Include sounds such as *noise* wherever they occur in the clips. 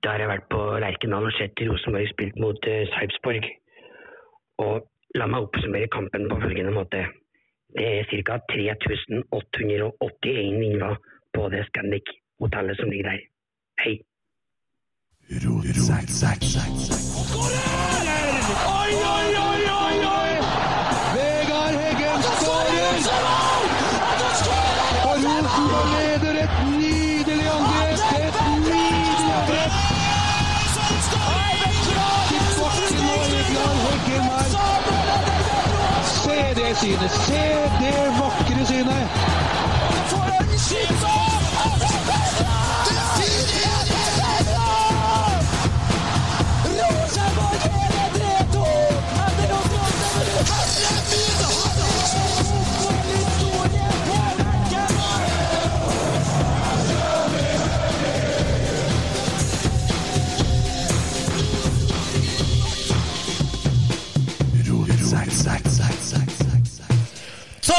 Da har jeg vært på Lerkendal og sett Rosenborg spilt mot uh, Sarpsborg. Og la meg oppsummere kampen på følgende måte. Det er ca. 3881 innva på det Scandic-hotellet som ligger der. Hei. Oi, oi, oi, oi, oi! Det synet! Se det vakre synet!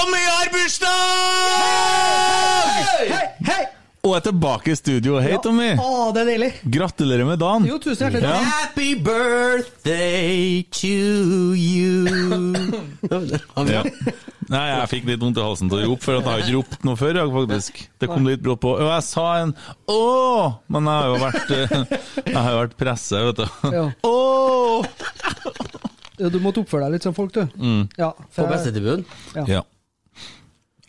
Tommy har bursdag! Og er tilbake i studio. Hei, Tommy. Å, det er deilig. Gratulerer med dagen. Jo, tusen hjertelig ja. Happy birthday to you. *laughs* ja. Nei, jeg fikk litt vondt i halsen til å rope, for at jeg har ikke ropt noe før. Faktisk. Det kom litt brått på. Og jeg sa en åh, men jeg har jo vært, eh, jeg har jo vært presset, vet du. Ja. Åh! Du måtte oppføre deg litt som folk, du. Mm. Ja, for- bestetilbud. Ja. Ja.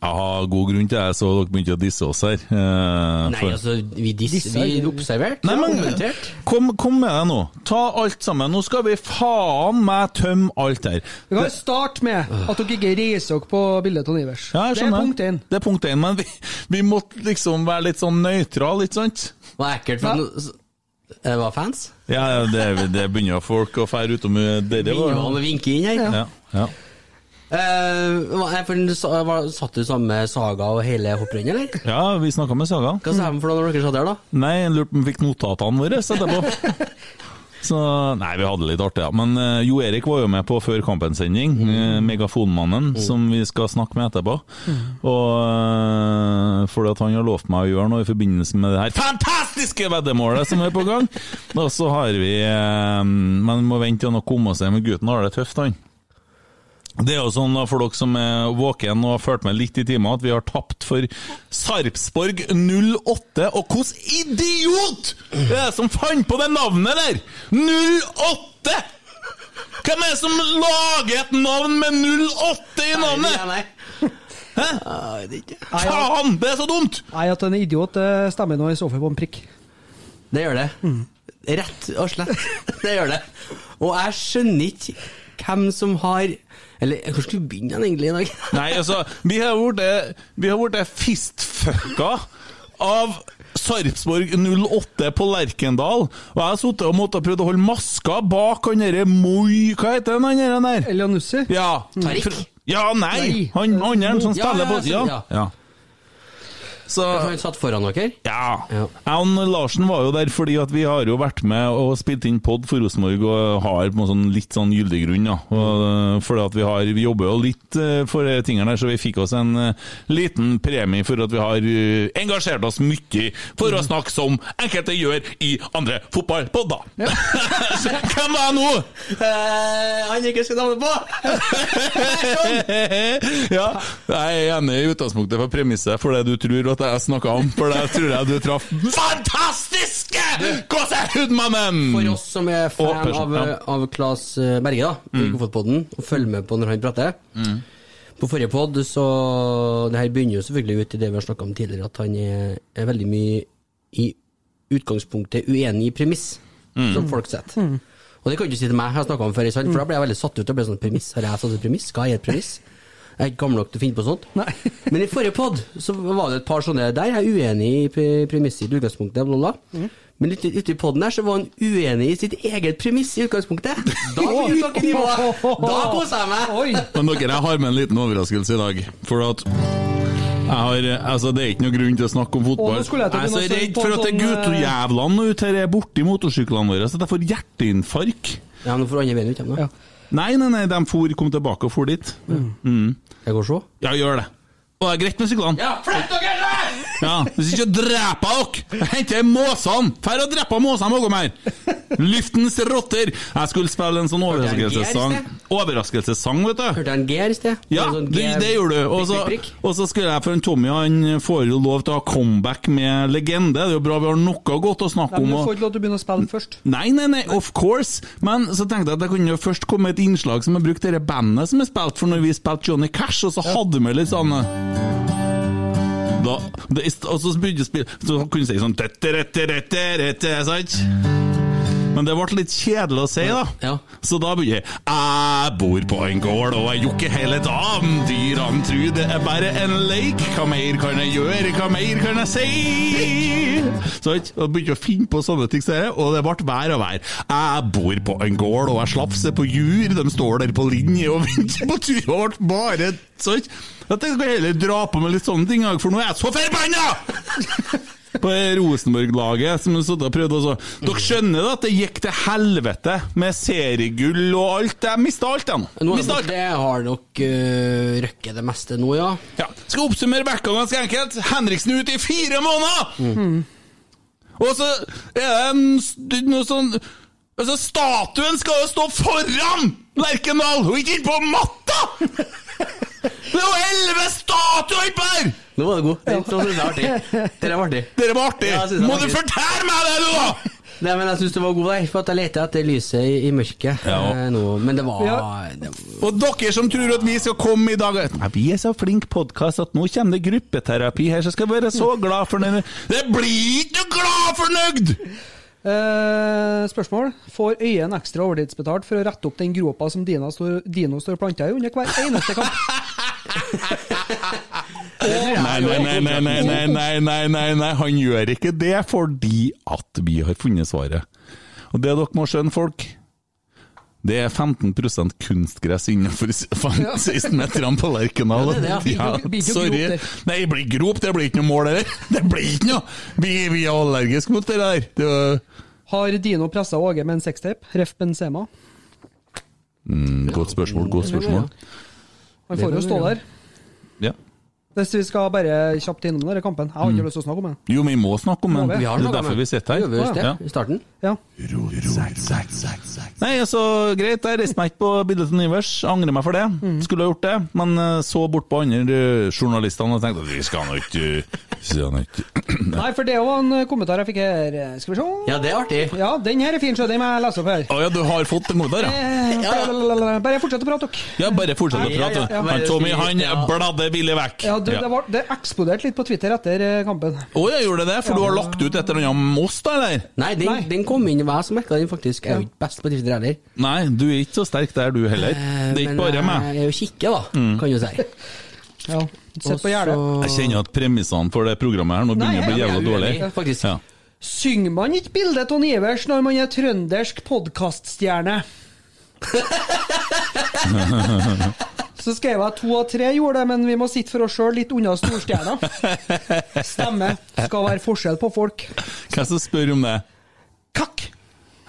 Jeg har god grunn til det, så dere begynte å disse oss her. eh, Nei, altså, vi, disser, Disse vi er- observerte. Nei, men kom, kom med deg nå. Ta alt sammen. Nå skal vi faen meg tømme alt her. Vi kan starte med at dere ikke reiser dere på bildet av Ivers. Ja, det er punkt én. Det er punkt én, men vi, vi måtte liksom være litt sånn nøytrale, ikke sant? Det var ekkelt. For no- det var fans? Ja, det, det begynner folk å fære utom dere. Begynner å vinke inn her? Ja, ja. For, satt du sammen med Saga og hele hopprennet, eller? ja, vi snakka med Saga. Hva sa de for noe når dere satt der, da? Nei, jeg lurte på om vi fikk notatene våre etterpå. *laughs* Så Nei, vi hadde det litt artig, ja. Men uh, Jo Erik var jo med på Før kampens sending. eh, Megafonmannen, som vi skal snakke med etterpå. Og uh, fordi at han har lovt meg å gjøre noe i forbindelse med det her fantastiske veddemålet som er på gang. *laughs* Og så har vi Men vi må vente til han har kommet seg, men gutten har det tøft, han. Det er jo sånn for dere som er våken og har fulgt med litt i timen, at vi har tapt for Sarpsborg 08. Og hvordan idiot er det som fant på det navnet der?! 08! Hvem er det som lager et navn med 08 i navnet?! Nei, Hæ? nei. Hæ? Faen, det er så dumt! Nei, at en idiot stemmer nå i så fall på en prikk. Det gjør det. Rett og slett. *laughs* Det gjør det. Og jeg skjønner ikke hvem som har Eller hvor skulle vi begynne egentlig i dag? *laughs* Nei, altså, vi har blitt Vi har blitt fistfucka av Sarpsborg 08 på Lerkendal. Og jeg har sittet og måttet prøvd å holde maska bak han derre Moi Hva heter han han der? Elianussi? Ja. Tariq. Ja, nei! Han andre som Ja, spiller ja, på Ja. ja. Ja. Så Han satt foran dere? Ja. Jeg og Larsen var jo der fordi at vi har jo vært med og spilt inn pod for Rosenborg og har på en sånn litt sånn gyldig grunn. Ja. Og, eh, fordi at vi, har, vi jobber jo litt eh, for de tingene der, så vi fikk oss en eh, liten premie for at vi har eh, engasjert oss mye for å snakke som enkelte gjør i andre fotballpodder. Ja. *laughs* Hvem var jeg nå? han jeg ikke skal navnet på! *laughs* ja, jeg er enig i utgangspunktet for premisset for det du tror at jeg snakka om, for det tror jeg du traff fantastiske gåsehudmannen! For oss som er fan Og av, ja. av Claes eh, Berge, da, Mm. Godfotpodden, og følger med på når han prater. Mm. På forrige pod, så Det her begynner jo selvfølgelig ut i det vi har snakka om tidligere, at han er, er veldig mye i utgangspunktet uenig i premiss, Mm. som folk setter. Og det kan du ikke si til meg, jeg har snakka om før, for da ble jeg veldig satt ut. og ble sånn premiss. Har jeg satt et premiss? Skal jeg gi et premiss? Jeg er ikke gammel nok til å finne på sånt. *laughs* Men i forrige pod så var det et par sånne der. Jeg er uenig i premisset i utgangspunktet, bla, bla. Mm. Men ute, ute i poden her så var han uenig i sitt eget premiss i utgangspunktet. *laughs* Da koser jeg meg! Men dere, jeg har med en liten overraskelse i dag. For at jeg har, altså Det er ikke noe grunn til å snakke om fotball. Å, jeg jeg er så redd for at det er eh, guttejævlene ute her er borti motorsyklene våre, så jeg får hjerteinfarkt. Ja, nå får andre veien ut ja. Nei, nei, nei, de for, kom tilbake og for dit. Mm. Jeg går så? Ja, gjør det. Og det er greit med syklene. Ja, flytt dere! Ja, Hvis ikke dreper dere! Henter måsene! Fær og dreper måsene noe mer! Lyftens rotter! Jeg skulle spille en sånn overraskelsessang. Overraskelsessang, vet du. Hørte en G her i sted? Ja, sånn det, det gjorde du. Og så, skulle jeg for en Tommy han får jo lov til å ha comeback med legende. Det er jo bra vi har noe godt å snakke Nei, om. men du får ikke lov til å begynne å spille først. Nei, nei, nei, of course. Men så tenkte jeg at det kunne jo først komme et innslag som har brukt det bandet som er spilt for når vi spilte Johnny Cash, og så hadde vi litt sånn da, det, Og så begynte å spille Så kunne du si sånn tette, rette, rette, rette, sant? Men det ble litt kjedelig å si, da. Så da begynner jeg Jeg bor på en gård og jeg jokker hele dagen. Dyrene tror det er bare en leik. Hva mer kan jeg gjøre, hva mer kan jeg si? Sant? Og begynte å finne på sånne ting, og det ble vær og vær. Jeg bor på en gård og jeg slafser på jur. De står der på linje og *laughs* venter på tur. Og ble bare sånn. Jeg tenkte jeg heller dra på med litt sånne ting, for nå er jeg så forbanna! På Rosenborg-laget som satt og prøvde også. så Dere skjønner da at det gikk til helvete med seriegull og alt? Jeg mista alt, alt. det har nok uh, røkket det meste nå, ja. Ja. Skal oppsummere backa ganske enkelt. Henriksen ut i fire måneder! Og så er det en noe sånn Altså, statuen skal jo stå foran Lerkendal, og ikke innpå matta! Det er jo elleve statuer oppe her! Nå var det god. Den så synes jeg var artig. Dere var artig. Dere var artig! Ja, det Må du fortelle meg det, du, da! Nei, men jeg syns det var god der, for at jeg leter etter lyset i, i mørket Ja. eh, nå. Men det var, Ja. det Og dere som tror at vi skal komme i dag Nei, Vi er så flink podkast at nå kommer det gruppeterapi her, så skal vi være så glad for den Det blir ikke glad fornøyd! Eh, spørsmål. Får Øyen ekstra overtidsbetalt for å rette opp den gropa som Dino står, Dino står planta i under hver eneste kamp? *laughs* Nei, nei, nei, nei, nei, nei, nei, nei, nei, nei, han gjør ikke det fordi at vi har funnet svaret. Og det dere må skjønne, folk, det er 15 kunstgress innenfor 16-meterne på Lerkendal. Ja, er sorry. Nei, det blir grop, det blir ikke noe mål det Det blir ikke noe! Vi, vi er allergiske mot det der. Det var, Har Dino pressa Åge med en sextape? Ref Benzema? mm, godt spørsmål, godt spørsmål. Han får jo stå der. Ja. Hvis vi skal bare kjapt innom denne kampen. Jeg har ikke Mm. lyst til å snakke om den. Jo, vi må snakke om den. Det er derfor vi sitter her. Gjør vi det, Ja. i starten? Ja. Nei, altså, greit, jeg reiste meg ikke på bildet til Nivers. Angrer meg for det. Skulle ha gjort det, men eh, så bort på andre eh, journalistene og tenkte at vi skal nå ikke *clears throat* Nei, for det var en kommentar jeg fikk her. Skal vi se? Ja, det er artig. Ja, den her er fin, så den må jeg lese opp her. Å ja, du har fått en kommentar, ja? Eh. Bare fortsett å prate, dere. Ja, bare fortsett å Ja, ja, prate. ja. Han Tommy, han bladde billig vekk. Ja, det, det, var, det eksploderte litt på Twitter etter eh, kampen. Å, jeg gjorde det, for du har lagt ut et eller annet om oss, da, eller? Nei, den, den kom inn, hva som merka den faktisk. Jeg er jo ikke best på Twitter heller. Nei, du er ikke så sterk der, du heller. Det er ikke bare meg. jeg er jo kikke, da, Mm. kan du si. *laughs* Ja, Sett på gjerdet. Jeg kjenner at premissene for det programmet her nå begynner å bli Nei, jævla dårlig. faktisk. Ja. Synger man ikke bildet av Ivers når man er trøndersk podkaststjerne? *laughs* Så skrev jeg to av tre gjorde det, men vi må sitte for oss sjøl litt unna storstjerna. *laughs* Stemme. Skal være forskjell på folk. Hvem som spør om det? Kakk!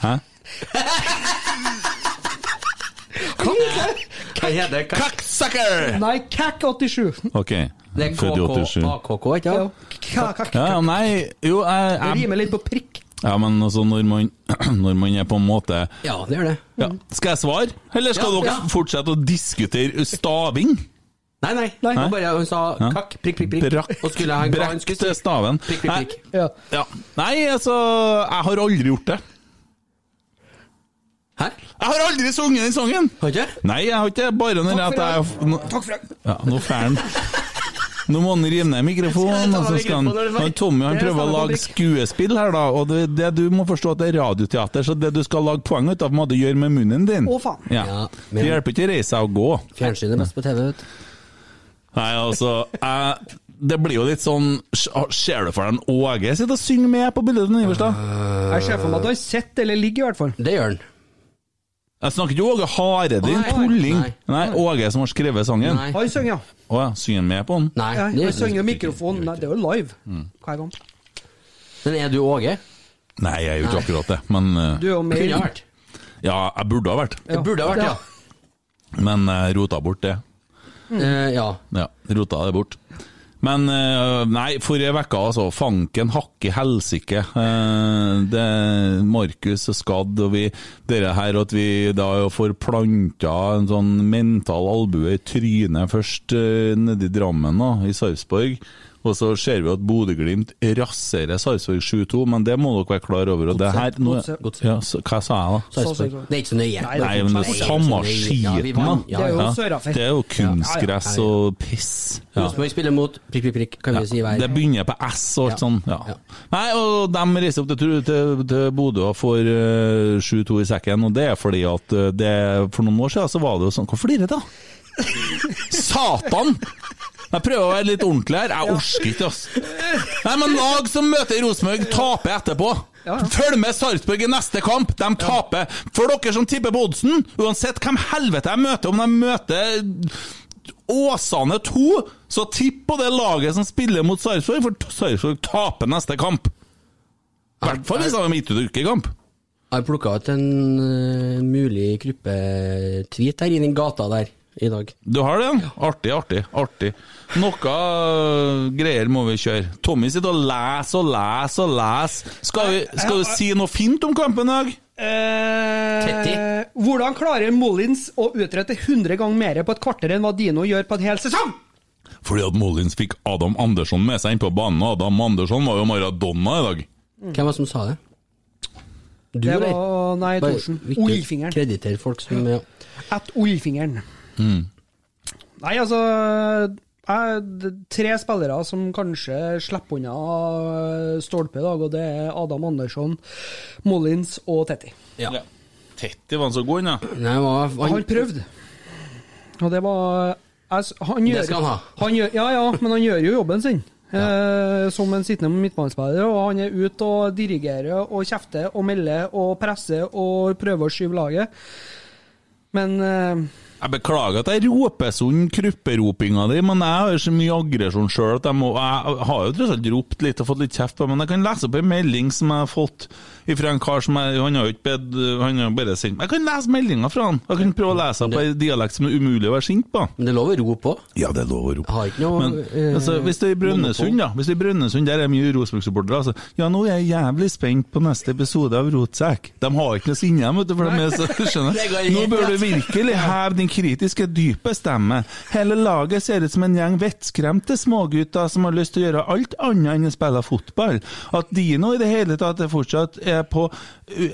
Hæ? Hva heter det? Kakksucker! Nei, Kakk87. Ok. Det er KK, AKK, ikke sant? Ja, nei, jo, jeg, Det rimer litt på prikk. Ja, men altså, når man, *clears throat* når man er på en måte Ja, det gjør det. ja. Skal jeg svare, eller skal Ja, dere ja. fortsette å diskutere staving? Nei, nei. Nei. Han bare sa Ja. kakk, prikk, prikk, prikk. Brakk, Og skulle han, hva han brekk skulle til si? staven. Prikk, prikk, prikk. Ja. Ja. Nei, altså, jeg har aldri gjort det. Hæ? Jeg har aldri sunget den sangen! Har ikke? Nei, jeg har ikke det. Bare når at jeg Takk for det. ja, Nå får han *laughs* Nå må han rive ned mikrofonen. Og så skal han, han Tommy han er prøver å lage skuespill her, da. Og det, det du må forstå at det er radioteater, så det du skal lage poeng ut av, må du gjøre med munnen din. Å, faen. Ja. Ja, Det hjelper ikke å reise seg og gå. Fjernsyn er best på TV, vet du. Nei, altså jeg, Det blir jo litt sånn Ser du for deg en Åge sitter og synger med på bildet til Iverstad? Jeg ser for meg at du har sett eller ligger, i hvert fall. Det gjør han. Jeg snakker ikke Åge Hareide, din tulling. nei. Nei, Åge som har skrevet sangen. Nei. Han synger, ja. Å ja, synger han med på den? Nei, ja det han synger mikrofonen. Nei, det er jo live hver gang. Men er du Åge? Nei, jeg er jo ikke akkurat det, men eh, Du er jo med. Kunne vært. Ja, jeg burde ha vært, Jeg burde ha vært, ja. men jeg rota bort det. Eh, ja. Ja, rota det bort. Men eh, nei, forrige uke, altså. Fanken hakk i helsike. Eh, Markus er skadd, og vi Dere her at vi da får planta en sånn mental albue i trynet først nedi nede i Drammen, da, i Sarpsborg. Og så ser vi at Bodø-Glimt raserer Sarpsborg 7-2, men det må dere være klar over. Og det her, nå, ja, så, hva sa jeg da? Sarpsborg. Det er ikke så nøye. Nei, men det er samme skiten, da. Ja, Det er jo. Det kunstgress og piss. Ja. Rosenborg spiller mot prikk, prikk, prikk, kan vi si hver. Det begynner på S og alt Ja. sånn. Ja. Nei, og de reiser opp til, til, til Bodø og får eh, 7-2 i sekken, og det er fordi at eh, det, for noen år siden så var det jo sånn Hvorfor flirer du, da? *laughs* Satan! Jeg prøver å være litt ordentlig her. Jeg orker ikke, ass. Nei, men lag som møter Rosenborg, taper etterpå. Følg med Sarpsborg i neste kamp, de taper. For dere som tipper på oddsen, uansett hvem helvete jeg møter, om de møter Åsane 2, så tipp på det laget som spiller mot Sarpsborg, for Sarpsborg taper neste kamp. I hvert fall hvis de har midtukekamp. Jeg har plukka ut en uh, mulig gruppetweet her i i gata der i dag. Du har det? ja? Artig, artig. artig. Noe øh, greier må vi kjøre. Tommy sitter og leser og leser og leser. Skal vi, skal vi si noe fint om kampen i dag? Tetti. Eh, hvordan klarer Mollins å utrette 100 ganger mer på et kvarter enn hva Dino gjør på en hel sesong? Fordi at Mollins fikk Adam Andersson med seg inn på banen. Adam Andersson var jo Maradona i dag. Hvem var det som sa det? Du, Det eller? var Nei, Thorsen. Oljefingeren. Krediter folk som ja. At oljefingeren. Mm. Nei, altså Tre spillere som kanskje slipper unna stolpe i dag, og det er Adam Andersson, Mollins og Tetti. ja. Tetti var han så god, ja. Nei, hva, hva, Han prøvde. Og det var han gjør, Det skal han ha. Han gjør, ja, ja, men han gjør jo jobben sin. Eh, som en sittende midtbanespiller, og han er ute og dirigerer og kjefter og melder og presser og prøver å skyve laget. Men eh, Jeg beklager at jeg roper sånn krupperopinga di, men jeg har så mye aggresjon sjøl at jeg må Jeg har jo tross alt ropt litt og fått litt kjeft på men jeg kan lese opp en melding som jeg har fått fra en kar som jeg, Han har jo ikke bedt Han har bare sendt meg Jeg kan lese meldinga fra han. Jeg kan prøve å lese på en dialekt som er umulig å være sint på. Men det er lov å rope på. Ja, det er lov å rope. Men eh, altså, hvis det er i Brønnøysund, da. Hvis det er i Brønnøysund, der er mye Rosenborg-supportere. Altså. Ja, nå er jeg jævlig spent på neste episode av Rotsekk. De har ikke noe sinne, vet du, for de er så *laughs* skjønner. Nå bør du virkelig heve din kritiske, dype stemme. Hele laget ser ut som en gjeng vettskremte smågutter som har lyst til å gjøre alt annet enn å spille fotball. At Dino i det hele tatt er fortsatt er på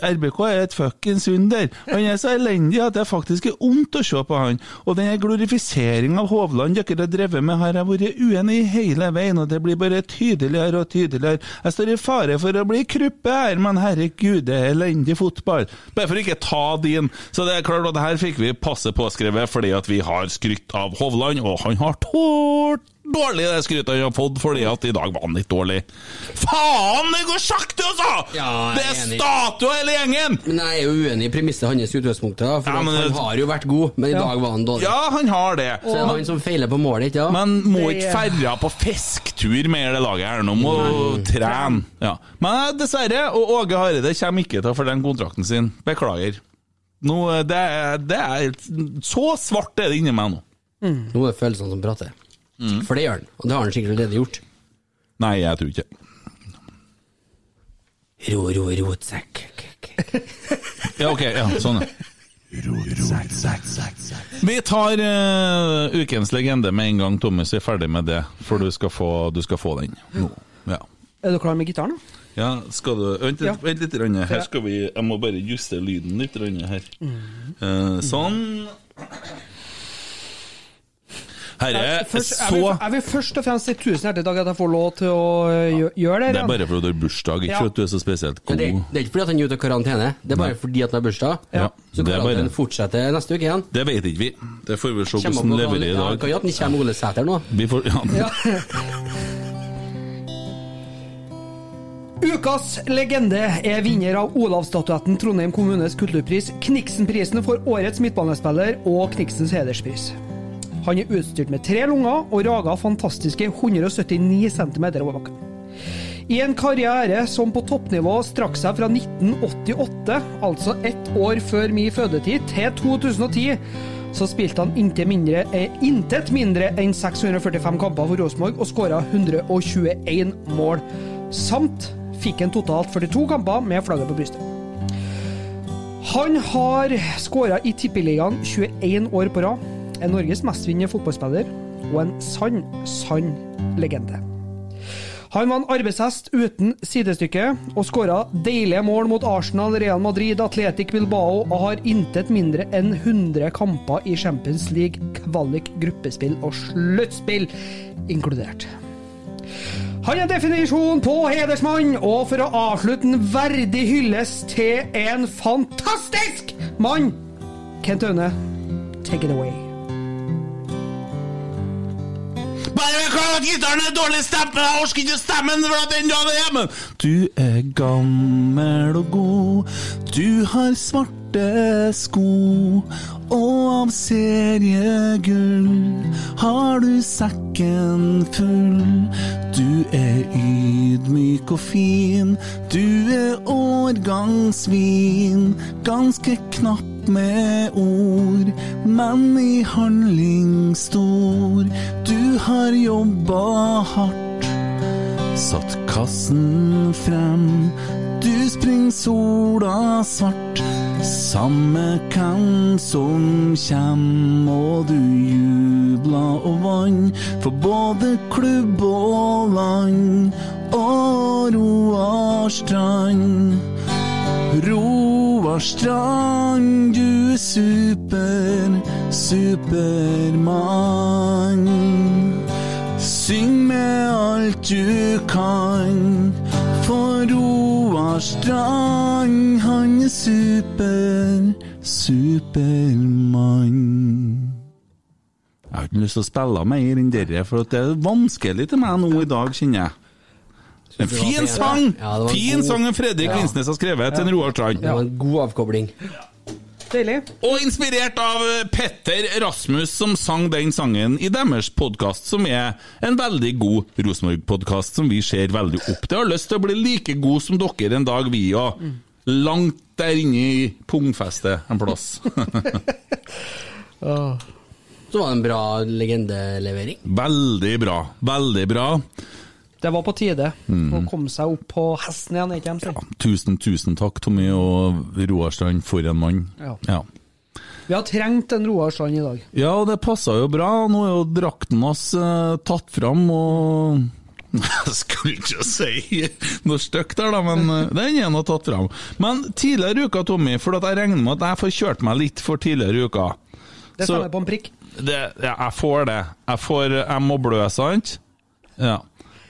RBK er et fuckings under. Han er så elendig at det faktisk er vondt å se på han. Og den glorifiseringa av Hovland dere har drevet med, har jeg vært uenig i hele veien, og det blir bare tydeligere og tydeligere. Jeg står i fare for å bli kruppe her, men herregud, det er elendig fotball. Bare for ikke ta din. Så det er klart at her fikk vi passe påskrevet fordi at vi har skrytt av Hovland, og han har tålt dårlig, det skrytet han har fått, fordi at i dag var han litt dårlig. Faen, det går sakte, altså! Ja, det er er enig. statue hele gjengen! Men jeg er jo uenig i premisset hans i utgangspunktet, da, for Ja, men han har jo vært god, men i Ja. dag var han dårlig. Ja, han har det. Så det er han som feiler på målet, ikke ja. Men må ikke ferja på fisketur med det laget her, nå må trene. Ja. Men dessverre, og Åge Hareide kommer ikke til å forlenge kontrakten sin. Beklager. Nå, det, er, det er Så svart er det inni meg nå. Nå er det følelsene som prater. Mm. For det gjør han, og det har han sikkert allerede gjort. Nei, jeg tror ikke Ro, ro, rotsekk. Ja, ok, ja, sånn ja. Vi tar uh, ukens legende med en gang, Thomas er ferdig med det. For du skal få, du skal få den nå. Ja. Er du klar med gitaren? Ja, skal du Vent, Ja. vent litt. Rønne. Her skal vi Jeg må bare justere lyden litt rønne, her. Mm. Eh, sånn. Herre, Jeg, først, jeg, vil, så jeg vil først og fremst si tusen hjertelig takk at jeg får lov til å ja. gjøre det. Det er bare fordi du har bursdag, ikke Ja. at du er så spesielt god. Det, det er ikke fordi at han er ute av karantene, det er bare Nei. fordi at han har bursdag. Ja, Så karantenen fortsetter neste uke igjen. Det vet ikke vi. Det får vi se hvordan han leverer i Ja, dag. kan jo at han kommer Ole Sæter nå. Vi får, ja. Ukas legende er vinner av Olavsstatuetten Trondheim kommunes kulturpris, Kniksenprisen for årets midtbanespiller og Kniksens hederspris. Han er utstyrt med tre lunger og raga fantastiske 179 cm over bakken. I en karriere som på toppnivå strakk seg fra 1988, altså ett år før min fødetid, til 2010, så spilte han intet mindre, eh, intet mindre enn 645 kamper for Rosenborg og skåra 121 mål. Samt fikk han totalt 42 kamper med flagget på brystet. Han har skåra i Tippeligaen 21 år på rad, er Norges mestvinnende fotballspiller og en sann, sann legende. Han var en arbeidshest uten sidestykke, og skåra deilige mål mot Arsenal, Real Madrid, Atletic Bilbao, og har intet mindre enn 100 kamper i Champions League, kvalik, gruppespill og sluttspill inkludert. Han er definisjon på hedersmann, og for å avslutte en verdig hyllest til en fantastisk mann, Kent Aune, take it away. Bare at gitaren er dårlig stemt, jeg orker ikke stemmen for at den dagen er hjemme. Du er gammel og god, du har svarte sko, og av seriegull har du sekken full. Du er ydmyk og fin, du er årgangsvin, ganske knapp med ord, men i handling stor. Du har jobba hardt, satt kassen frem. Du springer sola svart, samme hvem som kjem. Og du jubla og vann for både klubb og land. Og Roar Strand. Roar Strand, du er super, supermann. Syng med alt du kan, for Roar Strand, han er super, supermann. Jeg har ikke lyst til å spille mer enn dere, for det er vanskelig til meg nå i dag, kjenner jeg. En fin sang! Fin sang Fredrik. Vinsnes har skrevet til en Roar Strand. Det var en god avkobling. Deilig. Og inspirert av Petter Rasmus, som sang den sangen i deres podkast, som er en veldig god Rosenborg-podkast som vi ser veldig opp til. Har lyst til å bli like god som dere en dag, vi òg. Langt der inne i pungfestet en plass. *laughs* Så var det en bra legendelevering. veldig bra. Veldig bra. Det var på tide Mm. å komme seg opp på hesten igjen, ikke sant? Tusen, tusen takk, Tommy og Roar Strand, for en mann. Ja. Ja. Vi har trengt en Roar Strand i dag. Ja, og det passa jo bra. Nå er jo drakten hans eh, tatt fram, og *laughs* Jeg skulle ikke si noe stygt der, da, men eh, den er nå tatt fram. Men tidligere i uka, Tommy, for at jeg regner med at jeg får kjørt meg litt for tidligere i uka. Det stemmer på en prikk. Det, ja, jeg får det. Jeg får Jeg må blø, sant? Ja.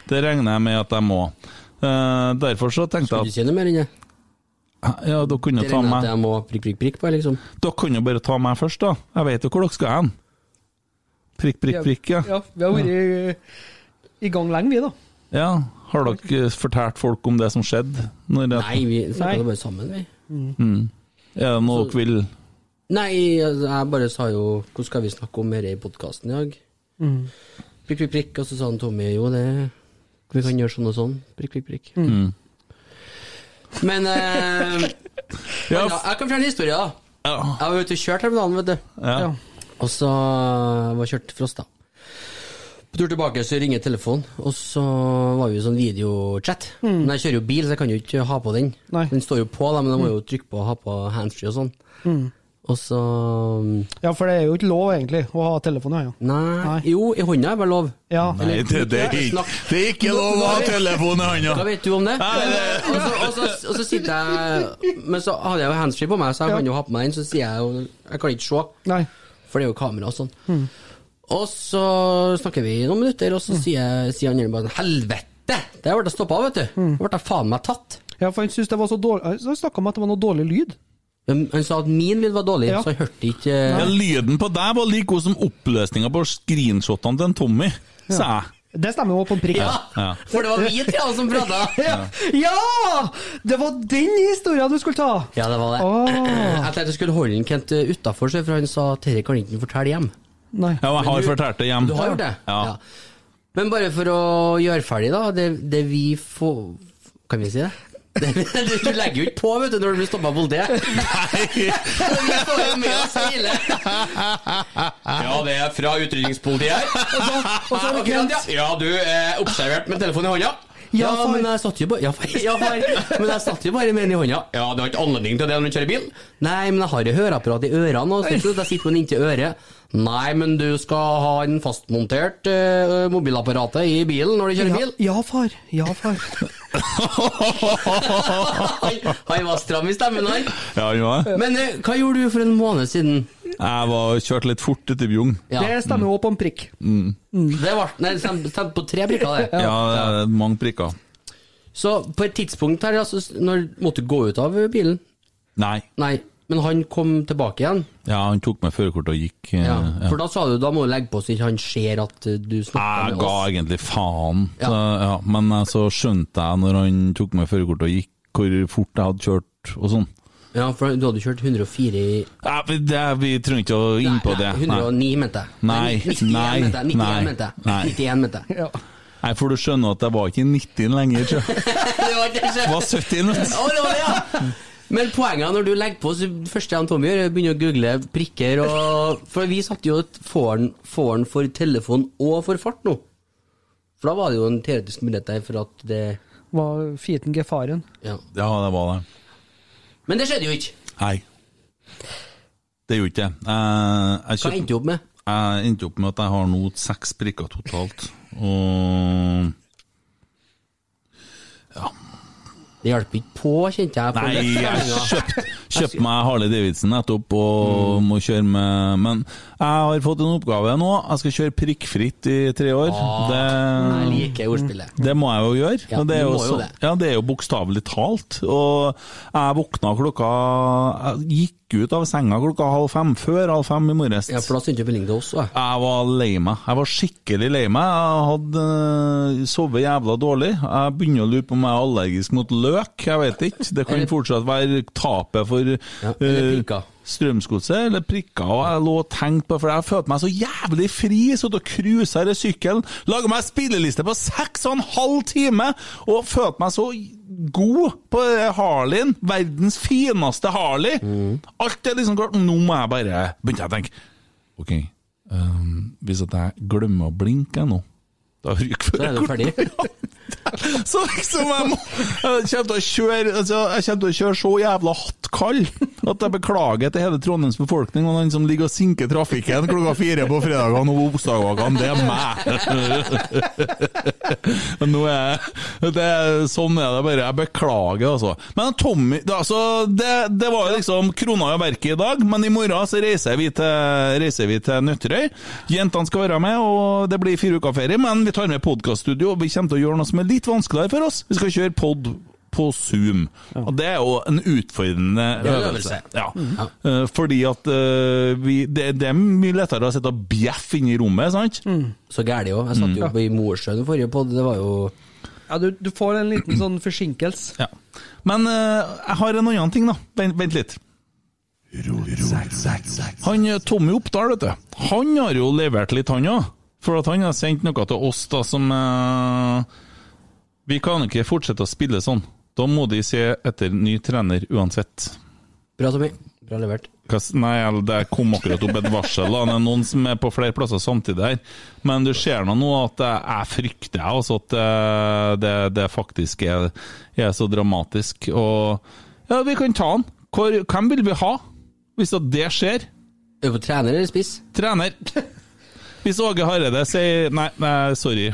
Det regner jeg med at jeg må. Uh, derfor så tenkte Skal du jeg ikke si noe mer enn det? Ja, dere kunne Det ta regner med meg at jeg må prikk, prikk, prikk på, liksom. Dere kunne jo bare ta meg først, da. Jeg vet jo hvor dere skal hen. Prikk, prikk, prikk, ja. Ja, vi har vært i, i gang lenge, vi, da. ja. Har dere fortalt folk om det som skjedde? Når det, Nei, vi snakka bare sammen, vi. Mm. Er det noe dere vil Nei, altså, jeg bare sa jo Hvordan skal vi snakke om dette i podkasten i dag? Mm. Prikk, prikk, prikk. Og så sa han Tommy jo, det Vi kan gjøre sånn og sånn. Prikk, prikk, prikk. Mm. Men eh, *laughs* Ja, Jeg kan fortelle en historie, da. Ja. Jeg var ute og kjørte her om dagen, vet du. Ja. Og så var jeg kjørt til Frosta. På tur tilbake så ringer telefonen, og så var vi i sånn videochat. Mm. Men jeg kjører jo bil, så jeg kan jo ikke ha på den. Nei. Den står jo på, da, men jeg må jo trykke på og ha på handsfree og sånn. Mm. Og så Ja, for det er jo ikke lov, egentlig, å ha telefon i hånda. Nei, Nei. Jo, i hånda er vel lov. Ja. Nei, det, det, er ikke, det er ikke lov å ha telefon i Hva hånda! vet du om det? Og, så, sitter jeg Men så hadde jeg jo handsfree på meg, så jeg Ja. kan jo ha på meg den. Så sier jeg jo Jeg kan ikke se, Nei. for det er jo kamera og sånn. Mm. Og så snakker vi noen minutter, og så sier, sier han bare Helvete! Der ble jeg stoppa, vet du. Mm. Da ble jeg faen meg tatt. Ja, for han syntes det var så dårlig Han snakka om at det var noe dårlig lyd. Men Han sa at min lyd var dårlig, Ja. så jeg hørte ikke Ja, lyden på deg var like god som oppløsninga på screenshotene til en Tommy, sa jeg. Det stemmer jo på en prikk. Ja, Ja. for det var vi tre som prata. *laughs* Ja. ja! Det var den historien du skulle ta! Ja, det var det. Oh. *clears throat* Jeg tenkte jeg skulle holde den Kent utafor, for han sa at dette kan ikke han fortelle hjem. Nei. Ja, jeg har fortalt det hjem. Du har gjort det? Ja. Men bare for å gjøre ferdig, da. Det, det vi får Kan vi si det? Det *laughs* du, du legger jo ikke på vet du, når du blir stoppa av politiet. *laughs* vi får jo med oss hele. Ja, det er fra utrydningspolitiet her. *laughs* og så er det Akkurat, ja. ja, du er observert med telefonen i hånda. Ja, Ja, far. men jeg satt jo bare ja, far. Ja, far. Men jeg satt jo bare med den i hånda. Ja, du har ikke anledning til det når du kjører bil? Nei, men jeg har jo høreapparat i ørene, og så jeg sitter med den inntil øret. Nei, men du skal ha en fastmontert uh, mobilapparatet i bilen når du kjører bil. Ja, ja, far. Ja, far. Han, var stram i stemmen, han. Ja, han var. Men eh, hva gjorde du for en måned siden? Jeg var kjørt litt fort etter Bjugn. Ja. Det stemmer jo på en prikk. Det var, nei, stemte på tre prikker, det. Ja, det er mange prikker. Så på et tidspunkt her, altså, når måtte du gå ut av bilen? Nei. Nei, men han kom tilbake igjen. Ja, han tok meg førerkortet og gikk. eh, Ja, ja. For da sa du da må du legge på så ikke han ser at eh, du snakker Jeg ga egentlig faen, så, ja. men eh, så skjønte jeg når han tok meg førerkortet og gikk, hvor fort jeg hadde kjørt og sånn. Ja, for du hadde kjørt 104 i Ja, vi- det, vi trenger ikke å inn på det. Nei, 109 mente jeg. Nei, 91 nei, mente jeg. 91 nei, mente jeg. nei. 91 mente jeg. Ja. Nei, for du skjønner at jeg var ikke 90 lenger, tror jeg. *laughs* Det var var 70 nå. Det var det, ja! Men poenget når du legger på, så første gang Tommy gjør, er å begynne å google prikker og For vi satte jo et får-en får-en for telefon og for fart nå. For da var det jo en teoretisk mulighet der for at det Var fieten gefaren. Ja. Ja, det var det. Men det skjedde jo ikke. Nei. Det gjorde ikke det. Jeg, jeg Hva endte du opp med? Jeg endte opp med at jeg har nå seks prikker totalt. Og Det hjalp ikke på, kjente jeg. på Nei, jeg kjøpte kjøpt meg Harley Davidson nettopp og må kjøre med Men jeg har fått en oppgave nå. Jeg skal kjøre prikkfritt i tre år. Jeg Det, liker ordspillet. det må jeg jo gjøre. Ja, det er jo, så, det. ja, det er jo bokstavelig talt. Og jeg våkna klokka Jeg gikk ut av senga klokka halv fem, før halv fem i morges. Ja, for da sendte du melding til oss òg. Jeg var lei meg. Jeg var skikkelig lei meg. Jeg hadde uh, sovet jævla dårlig. Jeg begynner å lure på om jeg er allergisk mot løk. Jeg vet ikke. Det kan fortsatt være tapet for Ja, eh, prikker. Strømsgodset eller prikker. Og jeg lå og tenkte på For jeg følte meg så jævlig fri. Satt og cruisa i sykkelen. Laga meg spilleliste på seks og en halv time! Og følte meg så god på Harleyen. Verdens fineste Harley. Alt er liksom klart. Nå må jeg bare Begynte jeg å tenke OK, um, hvis at jeg glemmer å blinke nå da ryker er du ferdig. *laughs* så liksom jeg må Jeg kommer til å kjøre altså, Jeg kommer til å kjøre så jævla hattkald at jeg beklager til hele Trondheims befolkning og han som ligger og sinker trafikken klokka fire på fredagene og onsdagene. Det er meg! *laughs* Men nå er det, Sånn er det bare. Jeg beklager, altså. Men Tommy det, altså, det, det var jo liksom krona i verket i dag, men i morgen så reiser vi til, reiser vi til Nøtterøy. Jentene skal være med, og det blir fire uker ferie, men vi tar med podkaststudio, og vi kommer til å gjøre noe som er litt vanskeligere for oss. Vi skal kjøre pod på Zoom. Og det er jo en utfordrende øvelse. Ja. Uh, fordi at uh, vi, det, det er mye lettere å sitte og bjeffe inne i rommet, sant? Så gæli òg. Jeg satt jo oppe i Mosjøen forrige podd, det var jo Ja, du, du får en liten sånn *clears throat* forsinkelse. Ja. Men uh, jeg har en annen ting, da. Vent, vent litt. Han Tommy Oppdal, vet du. Han har jo levert litt, han òg. For at han har sendt noe til oss da som eh, Vi kan ikke fortsette å spille sånn. Da må de se etter ny trener uansett. Bra, Tommy. Bra levert. Nei, det kom akkurat opp et varsel. da. Det er noen som er på flere plasser samtidig her. Men du ser nå at jeg, frykter altså at det, det, det faktisk er, er så dramatisk. Og ja, vi kan ta han. Hvor, hvem vil vi ha hvis det skjer? Er trener eller spiss? Trener. Hvis Åge Hareide sier nei, nei, sorry.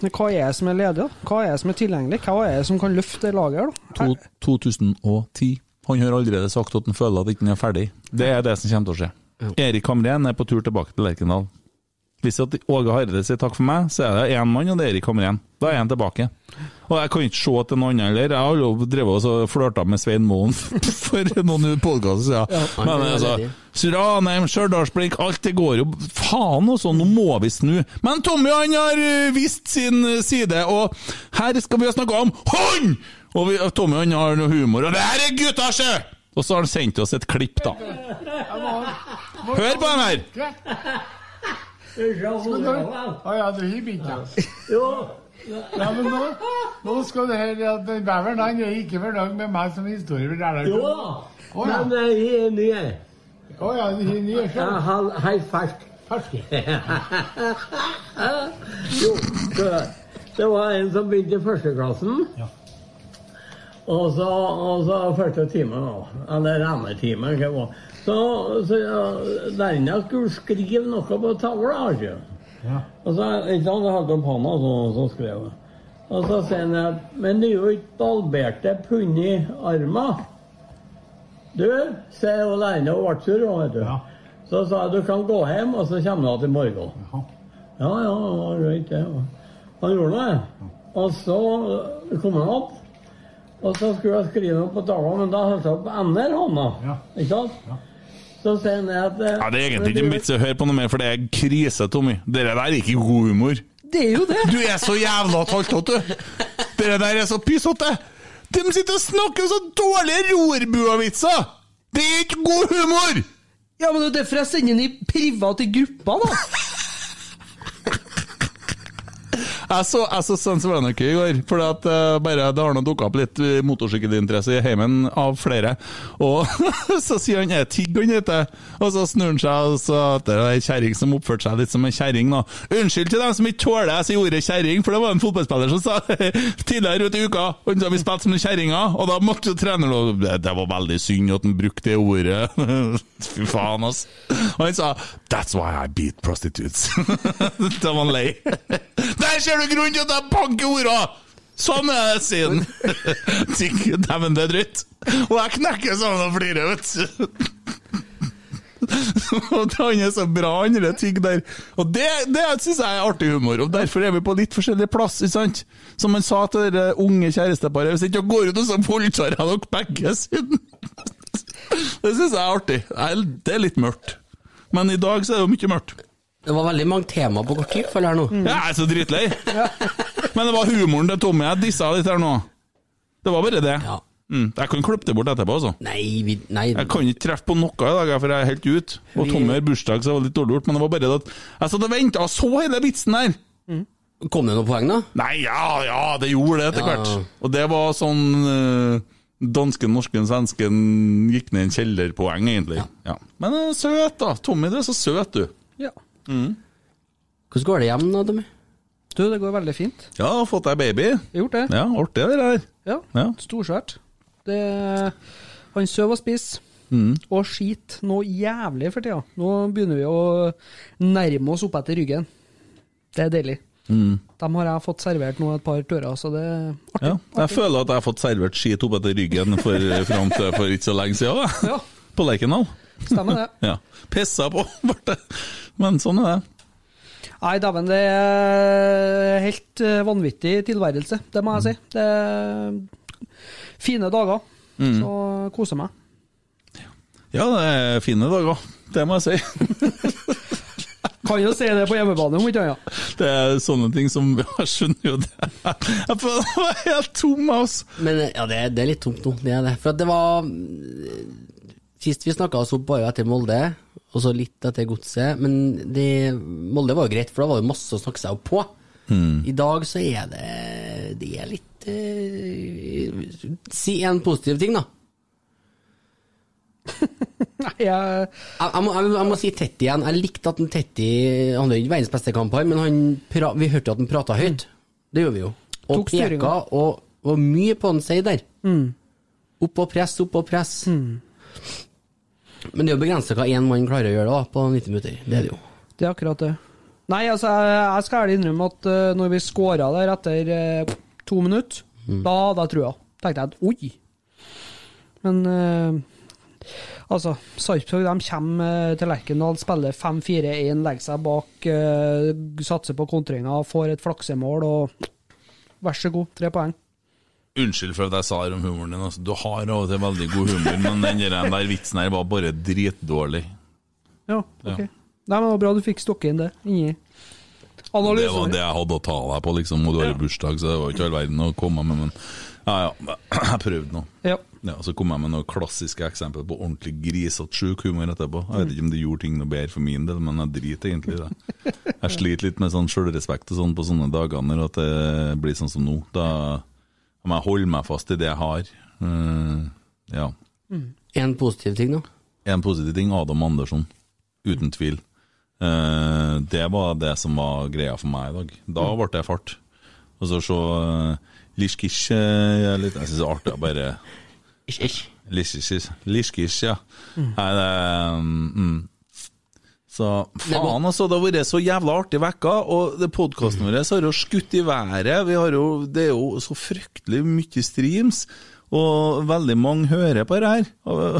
Men hva er det som er ledig, da? Hva er det som er tilgjengelig? Hva er det som kan løfte det laget da? To, 2010. Han har allerede sagt at han føler at han ikke er ferdig. Det er det som kommer til å skje. Erik Hamren er på tur tilbake til Lerkendal. Hvis at Åge Hareide sier takk for meg, så er det én mann, og det er Erik Hamren. Da er han tilbake. Og jeg kan ikke se at det er noen andre heller. Jeg har jo drevet og flørta med Svein Moen *laughs* for noen podkaster siden. Ja, han Men altså, Suranheim, Ranheim, Stjørdalsblink, alt det går jo Faen også, nå må vi snu. Men Tommy han har øh, vist sin øh, side, og her skal vi ha snakka om hånd! Og vi, Tommy han har noe humor, og det her er gutta, sjø! Og så har han sendt oss et klipp, da. Hør på den her! Å ja, du har bitt deg? Ja, men nå, nå skal det her at den Beveren han er ikke fornøyd med meg som historieforteller. Jo da, ja. men jeg er ny. Å ja, du er nye Jeg sjøl. er helt fersk. Fersk. *laughs* jo, det, det var en som begynte i førsteklassen. Og så, og så første timen, da. Eller rennetimen. Så, så ja, lærerne skulle skrive noe på tavla. ikke? Ja. Og så ikke sant, jeg holdt opp hånda, så, så skrev jeg. Og så sier han at Men du er jo ikke balberte pund i armen. Du, sier jo læreren og ble sur, vet du. Så sa jeg du kan gå hjem, og så kommer du til i morgen. Ja, ja, det var det. Han gjorde det. Og så øh, kom han opp, og så skulle jeg skrive noe på tavla, men da holdt jeg opp ender hånda. Ikke sant? Så sier han at eh, Ja, Det er egentlig ikke en vits å høre på noe mer, for det er krise, Tommy. Dere der er ikke god humor. Det er jo det! Du er så jævla taltete, du! Dere der er så pysete! De sitter og snakker så dårlige rorbuavitser! Det er ikke god humor! Ja, men det er derfor jeg sender den i private grupper, da! Jeg så, jeg så Sons Anarchy i går, for at, uh, bare, det har nå dukka opp litt motorsykkelinteresse i heimen av flere. Og *laughs* så sier han er Tigg han heter, og så snur han seg og så det er ei kjerring som oppførte seg litt som en kjerring. da. Unnskyld til dem som ikke tåler jeg sier ordet kjerring, for det var en fotballspiller som sa *laughs* tidligere ute i uka han sa vi spilte som kjerringer, og da måtte jo treneren det, det var veldig synd at han brukte det ordet. *laughs* Fy faen, ass. Og han sa 'That's why I beat prostitutes'. da var han lei. Der ser du grunnen til at jeg banker orda! Sånn er det, han. *laughs* Tenk, Dæven, det er drøyt. Og jeg knekker sammen og flirer, vet du. *laughs* Og Han er så bra, andre ting der. Og det, det syns jeg er artig humor, og derfor er vi på litt forskjellig plass. ikke sant? Som han sa til det unge kjæresteparet, hvis ikke dere går ut, og så voldtar jeg dere begge siden. *laughs* Det syns jeg er artig. Det er litt mørkt. Men i dag så er det jo mye mørkt. Det var veldig mange temaer på kort tid, føler jeg nå. Mm. jeg er så dritlei. *laughs* Men det var humoren til Tommy jeg dissa litt her nå. Det var bare det. Mm, jeg kan klippe det bort etterpå, altså. Nei, vi, nei. Jeg kan ikke treffe på noe i dag, for jeg er helt ute. Og Tommy har bursdag, så det var litt dårlig gjort. Men det var bare det at jeg satt og venta og så hele vitsen der. Kom det noen poeng, da? Nei, ja, ja, det gjorde det etter Ja. hvert. Og det var sånn uh, Dansken, norsken, svensken gikk ned i en kjellerpoeng, egentlig. Ja. Men uh, søt, da. Tommy, du er så søt, du. Ja. Mm. Hvordan går det hjem, nå, Tommy? Du, det går veldig fint. Ja, har fått deg baby. Gjort det. Ja, artig det der. Ja, Ja. storsvært. Det, han sover og spiser. Mm. Og skiter noe jævlig for tida. Nå begynner vi å nærme oss opp etter ryggen. Det er deilig. Mm. Dem har jeg fått servert nå et par turer, så det er artig. Ja, jeg føler at jeg har fått servert skit opp etter ryggen for, fram til for ikke så lenge siden. jeg. Ja. På Lerkendal. Stemmer det. Ja. Pissa på, *laughs* ble det. Men sånn er det. Nei, dæven, det er helt eh, vanvittig tilværelse, det må jeg si. Det er fine dager. Mm. Så koser meg. Ja, det er fine dager. Det må jeg si. *laughs* Kan jo si det på hjemmebane, om ikke annet. *laughs* Det er sånne ting som Jeg skjønner jo det. Jeg føler meg helt tom, altså. Men ja, det, er- det er litt tomt nå, det er det. For at det var Sist vi snakka oss opp, var jo etter Molde, og så litt etter Godset. Men det, Molde var jo greit, for da var det masse å snakke seg opp på. Mm. I dag så er det Det er litt eh, Si en positiv ting, da. *laughs* Nei, jeg Jeg, jeg, må, jeg, må- jeg må si Tetti igjen. Jeg likte at Tetti Han er ikke verdens beste kamp, men han pra, vi hørte jo at han prata høyt. Det gjorde vi jo. Og peka, og var mye på han sier der. Mm. Opp og press, opp og press. Men det er jo begrenset hva én mann klarer å gjøre da, på 90 minutter. Det er det jo. Det er akkurat det. Nei, altså, jeg, jeg skal ærlig innrømme at eh, når vi scora der etter eh, to minutter, Mm. da hadde jeg trua. tenkte jeg at oi. Men uh, altså, Sarpsborg de kommer til Lerkendal, spiller 5-4-1, legger seg bak, satser på kontringer, får et flaksemål og vær så god, tre poeng. Unnskyld for at jeg sa det om humoren din. Altså. Du har av og til veldig god humor, men den der, vitsen her var bare dritdårlig. Ja, ok. Ja. Nei, men det var bra du fikk stokke inn det inni Det var det jeg hadde å ta deg på, liksom. Og du har bursdag, så det var ikke all verden å komme med, men ja, ja. *clears throat* Jeg prøvde nå. Ja. Ja, Så kom jeg med noen klassiske eksempler på ordentlig grisete sjuk humor etterpå. Jeg vet ikke om det gjorde ting noe bedre for min del, men jeg driter egentlig i det. Jeg sliter litt med sånn sjølrespekt og sånn på sånne dager når det blir sånn som nå. Da må jeg holde meg fast i det jeg har. Eh, ja. En positiv ting, da? En positiv ting, Adam Andersson. Uten tvil. Uh, det var det som var greia for meg i dag. Da ble det fart. Og så se uh, Lishkish uh, litt Jeg syns det er artig å bare Lishkish. Liskish, ja. Nei, det um, mm. Så faen, altså. Det har vært så jævla artig vekka, og podkasten vår har jo skutt i været. Vi har jo, det er jo så fryktelig mye streams. Og veldig mange hører på det her. Og,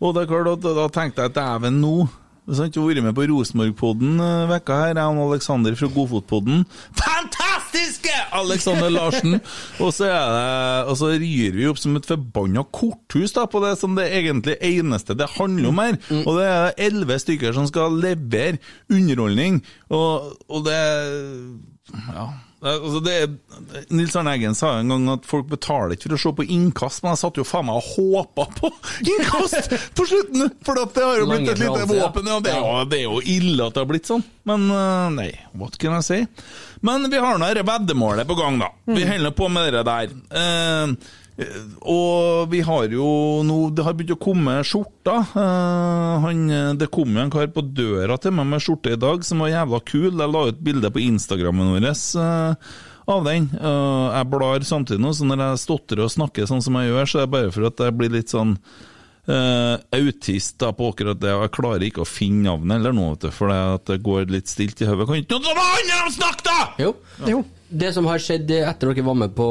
og det er klart at da tenkte jeg at dæven nå Sant? Du har vært med på Rosenborg-podden eh, vekka her. Jeg og Aleksander fra Godfotpodden. Fantastiske Alexander Larsen! *laughs* og så er det Og så ryr vi opp som et forbanna korthus da, på det som det egentlig eneste det handler om her. Og det er elleve stykker som skal levere underholdning. Og, og det Ja. Det, altså det, er- Nils Arne Eggen sa en gang at folk betaler ikke for å se på innkast, men jeg satt jo faen meg og håpa på *laughs* innkast på slutten! For det har jo blitt et lite våpen. Ja, det, er jo, det er jo ille at det har blitt sånn. Men eh, nei, what can I say? Men vi har nå dette veddemålet på gang, da. Vi holder på med det der. Eh, og vi har jo nå Det har begynt å komme skjorter. Eh, han, det kom jo en kar på døra til meg med skjorte i dag som var jævla kul. Jeg la ut bilde på Instagrammen vår eh, av den. Eh, jeg blar samtidig nå, så når jeg stotrer og snakker sånn som jeg gjør, så er det bare for at jeg blir litt sånn Uh, autist da på akkurat det. Og jeg klarer ikke å finne navnet eller noe, for det, det går litt stilt i hodet. Kan ikke noen andre snakke, da?! Jo. Det som har skjedd etter dere var med på,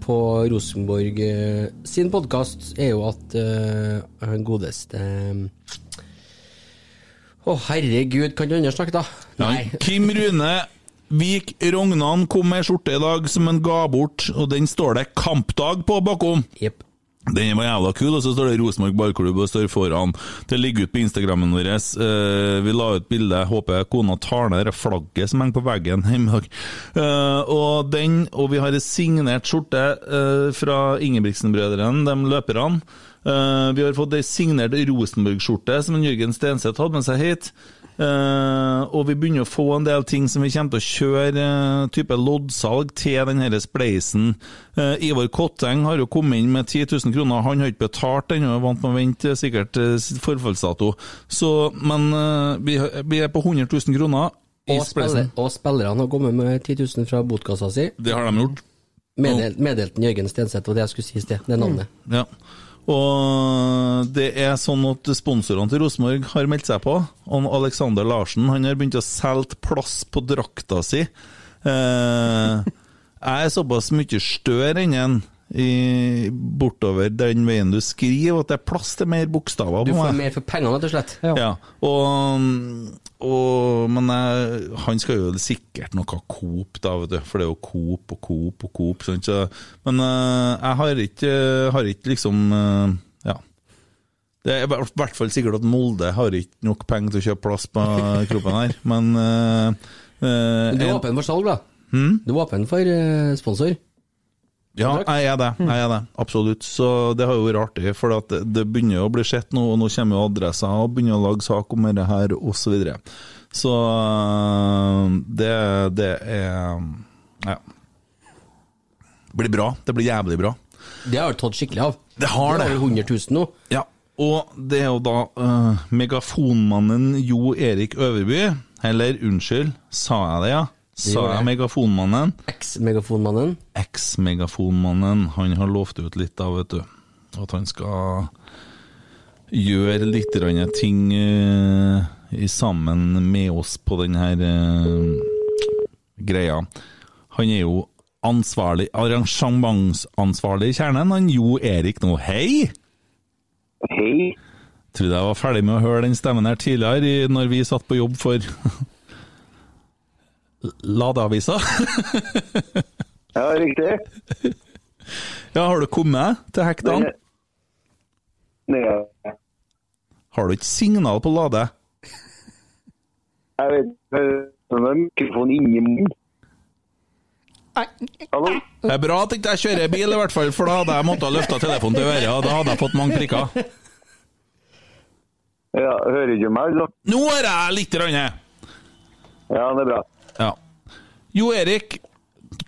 på Rosenborg eh, sin podkast, er jo at uh, han godeste Å, herregud, kan du andre snakke, da? Nei. *laughs* Kim Rune Vik Rognan kom med skjorte i dag som han ga bort, og den står det 'Kampdag' på bakom. Den var jævla kul, og så står det Rosenborg ballklubb og står foran. Det ligger ut på Instagrammen vår. Eh, vi la ut bilde. Jeg Håper kona tar ned det flagget som henger på veggen hjemme i dag. Eh, og, den, og vi har en signert skjorte eh, fra Ingebrigtsen-brødrene, de løperne. Vi har fått ei signert Rosenborg-skjorte som en Jørgen Stenseth hadde med seg hit. Eh, og vi begynner å få en del ting som vi kommer til å kjøre uh, type loddsalg til denne spleisen. Uh, Ivar Kotteng har jo kommet inn med 10 000 kroner. Han har ikke betalt ennå, vant med å vente sikkert forfallsdato. Så, men vi, vi er på 100 000 kroner. Og, spiller, og spillerne har kommet med 10 000 fra botkassa si. Det har de gjort. Meddelt, meddelt Jørgen Stenseth, og det jeg skulle si i sted. Det er navnet. Ja. Og det er sånn at sponsorene til Rosenborg har meldt seg på. Og Alexander Larsen han har begynt å selge plass på drakta si. Eh, jeg er såpass mye større enn han i, bortover den veien du skriver, at det er plass til mer bokstaver. Du får meg. mer for pengene, rett og slett. Ja. Og, og, men jeg, han skal jo sikkert noe Coop, da, vet du. For det er jo Coop og Coop og Coop. Sånn, Så, men eh, jeg har ikke, har ikke liksom eh, Ja. Det er i hvert fall sikkert at Molde har ikke nok penger til å kjøpe plass på *laughs* kroppen her, men uh, eh, du er en- åpen for salg, da? Hmm? Du er åpen for sponsor? Ja, jeg er det. Jeg er det, Absolutt. Så det har jo vært artig, for at det, det begynner å bli sett nå, og nå kommer jo adresser og begynner å lage sak om dette her, osv. Så, videre. så øh, det, det er Ja. Det blir bra. Det blir jævlig bra. Det har du tatt skikkelig av. Det har det. Det har 100 000 nå. Ja, og det er jo da uh, megafonmannen Jo Erik Øverby, eller unnskyld, sa jeg det, ja? Sa jeg megafonmannen? Eks-megafonmannen. Eks-megafonmannen. Han har lovt ut litt da, vet du. At han skal gjøre litt ting uh, sammen med oss på den her uh, greia. Han er jo ansvarlig, arrangementsansvarlig i kjernen, han Jo Erik nå. Hei! Hei. Trodde jeg var ferdig med å høre den stemmen her tidligere, når vi satt på jobb for Ladeavisa. Ja, riktig. Ja, har du kommet til hektene? Nei, Har du ikke signal på Lade? jeg vet ikke om det er mikrofon inni munnen. Hallo? Det er bra at ikke jeg kjører bil, i hvert fall, for da hadde jeg måttet ha løfta telefonen til øret, og da hadde jeg fått mange prikker. Ja, hører ikke meg, altså? Nå hører jeg litt. Rann. Ja, det er bra. Ja. Jo Erik,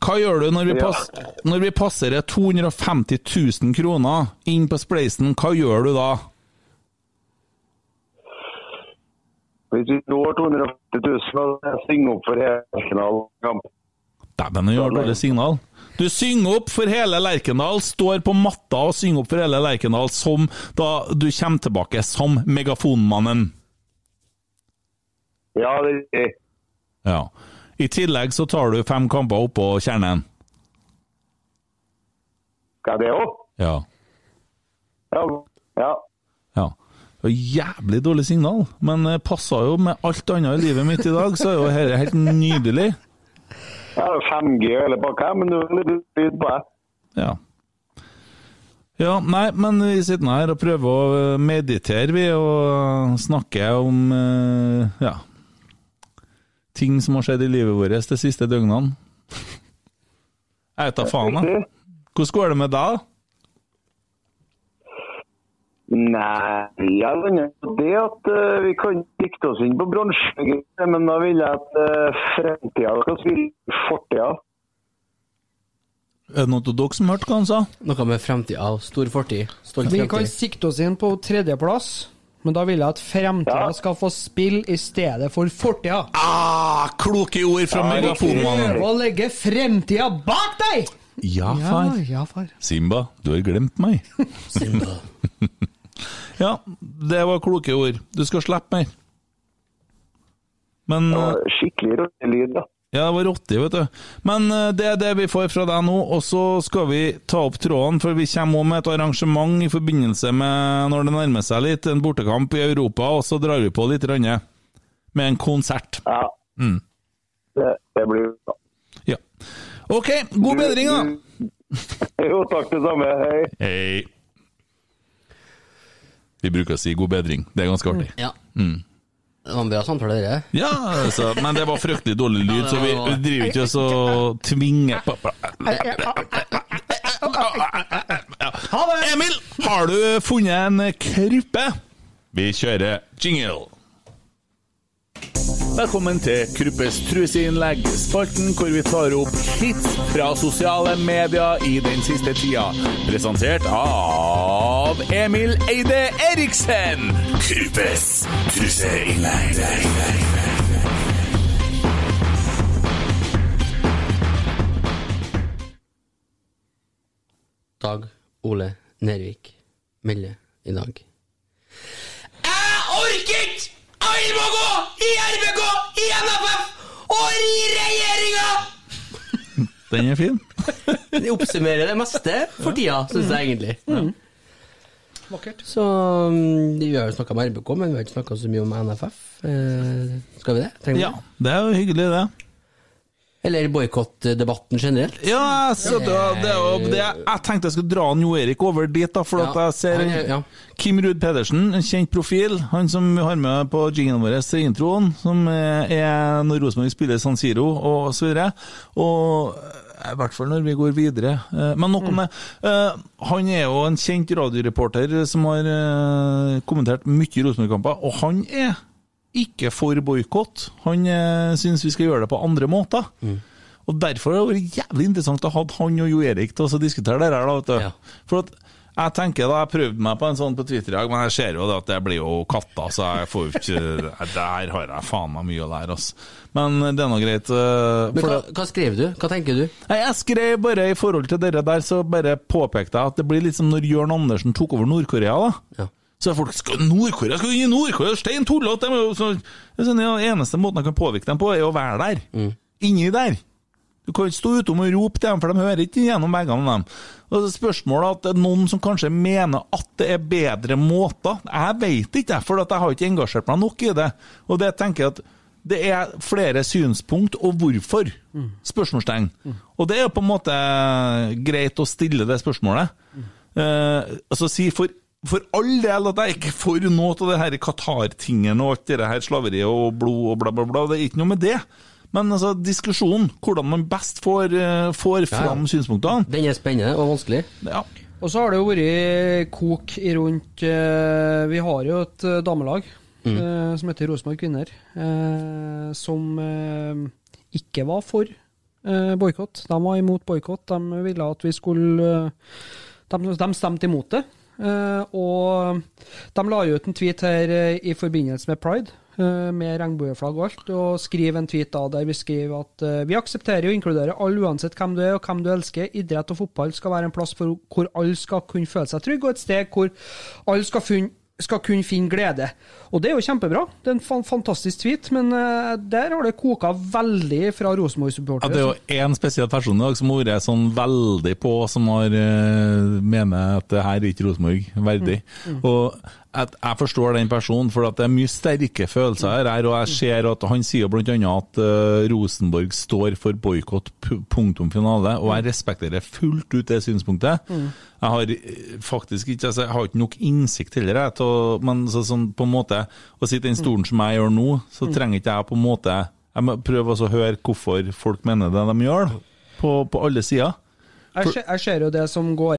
hva gjør du når vi, Ja. pass, når vi passerer 250 000 kroner inn på spleisen? Hva gjør du da? Hvis vi når 250 000, så synger opp for hele Lerkendal Dæven, det gjør dårlig signal. Du synger opp for hele Lerkendal, står på matta og synger opp for hele Lerkendal som da du kommer tilbake som megafonmannen. Ja, det er. Ja. I tillegg så tar du fem kamper oppå kjernen. Skal jeg det òg? Ja. Ja. ja. ja. Jævlig dårlig signal, men det passa jo med alt annet i livet mitt i dag, så er jo dette helt nydelig. Ja, 5G eller her, men du er litt lyd på det. Ja. Ja, nei, men vi sitter her og prøver å eh, meditere, vi, og snakke om eh, ja, ting som har skjedd i livet vårt de siste døgnene. Jeg vet da faen, jeg. Hvordan går det med deg? Nei, jeg mener det at uh, vi kan dikte oss inn på bronsen, men da vil jeg at uh, fremtida skal spille fortida. Er det noe av dere som hørte hva han sa? Noe med fremtida og stor fortid. Stolt Vi kan sikte oss inn på tredjeplass, men da vil jeg at fremtida skal få spille i stedet for fortida. Ah, kloke ord fra megafonmannen. Prøv å legge fremtida bak deg! Ja, far. Ja, far. Simba, du har glemt meg. Simba. *laughs* ja, det var kloke ord. Du skal slippe mer. Men Skikkelig lyd, da. Ja, det var rotti, vet du. Men eh, det er det vi får fra deg nå, og så skal vi ta opp tråden, for vi kommer også med et arrangement i forbindelse med, når det nærmer seg litt, en bortekamp i Europa, og så drar vi på litt rann, med en konsert. Ja. Mm. Det, det blir bra. Ja. Ok, god bedring, da! *laughs* Jo, takk det samme. Hei. Hei. Vi bruker å si god bedring. Det er ganske artig. Ja. Mm. Det han bra. Ja, altså, men det var fryktelig dårlig lyd, så vi driver ikke og så tvinger på Emil, har du funnet en krype? Vi kjører jingle. Velkommen til Kruppes truseinnlegg, spalten hvor vi tar opp hits fra sosiale medier i den siste tida. Presentert av Emil Eide Eriksen. Kruppes truseinnlegg. Dag Ole Nervik melder i dag. Jeg orker ikke! Alle må gå! I RBK, i NFF og i regjeringa! Den er fin. *laughs* Den oppsummerer det meste for tida, syns jeg egentlig. Mm. Vakkert. Så mm, Vi har jo snakka med RBK, men vi har ikke snakka så mye om NFF. Eh, skal vi det? Trenger vi Ja, det er jo hyggelig, det. Eller boikottdebatten generelt? Ja, så det, det det Jeg tenkte jeg skulle dra Jo Erik over dit, da, for at Ja, jeg ser han ja. Kim Ruud Pedersen, en kjent profil. Han som vi har med på jinglen vår til introen, som er når Rosenborg spiller San Siro og så videre. Og eh, i hvert fall når vi går videre. Eh, Men nok om det. Eh, Han er jo en kjent radioreporter som har kommentert mye Rosenborg-kamper, og han er ikke for boikott. Han eh, syns vi skal gjøre det på andre måter. Og Derfor har det vært jævlig interessant å ha han og Jo Erik til å diskutere det her. da, vet du. For at jeg tenker da, jeg prøvde meg på en sånn på Twitter i dag, men jeg ser jo det at det blir jo katta, så jeg får jo ikke *laughs* Der har jeg faen meg mye å lære, altså. Men det er nå greit. eh, Men hva, hva skrev du? Hva tenker du? Nei, Jeg skrev bare i forhold til dere der, så bare påpekte jeg at det blir litt som når Jørn Andersen tok over Nord-Korea, da. Så folk skal Nord-Korea skal inn i Nord-Korea, stein tullete! de jo så- det er sånn, Eneste måten jeg kan påvirke dem på, er å være der. Inni der. Du kan ikke stå utom og rope til dem, for de hører ikke gjennom veggene. Dem. Og så Spørsmålet at noen som kanskje mener at det er bedre måter. Jeg vet ikke, for at jeg har ikke engasjert meg nok i det. Og det tenker jeg at det er flere synspunkt, og hvorfor? Spørsmålstegn. Og det er jo på en måte greit å stille det spørsmålet. Eh, altså si for, for all del at jeg ikke for noe av det her Qatar-tingen og alt det her slaveriet og blod og bla, bla, bla. Det er ikke noe med det. Men altså, diskusjonen, hvordan man best får, eh, får fram synspunktene Den er spennende og vanskelig. Ja. Og så har det jo vært kok i rundt eh, Vi har jo et eh, damelag Mm. eh, som heter Rosenborg Kvinner, eh, som ikke var for boikott. De var imot boikott. De ville at vi skulle de, de stemte imot det. Eh, og de la ut en tweet her eh, i forbindelse med pride, eh, med regnbueflagg og alt, og skriver en tweet da der vi skriver at vi aksepterer å inkludere alle uansett hvem du er og hvem du elsker. Idrett og fotball skal være en plass hvor alle skal kunne føle seg trygge, og et sted hvor alle skal, funn, skal kunne finne glede. Og det er jo kjempebra. Det er en fan, fantastisk tweet, men eh, der har det koka veldig fra Ja, Rosenborg-supportere. det er jo én spesiell person i dag som har vært sånn veldig på, som har uh, mener at det her er ikke Rosenborg verdig. Mm. Og at jeg forstår den personen, for det er mye sterke følelser her, og jeg ser at han sier bl.a. at uh, Rosenborg står for boikott, pu- punktum finale, og jeg respekterer fullt ut det synspunktet. Mm. Jeg har eh, faktisk ikke, altså, jeg har ikke nok innsikt heller, jeg, til men så, sånn, på en måte, å sitte i den stolen som jeg gjør nå, så trenger ikke jeg på en måte Jeg må prøve å høre hvorfor folk mener det de gjør. På, på alle sider. Jeg, ser, jeg ser jo det som går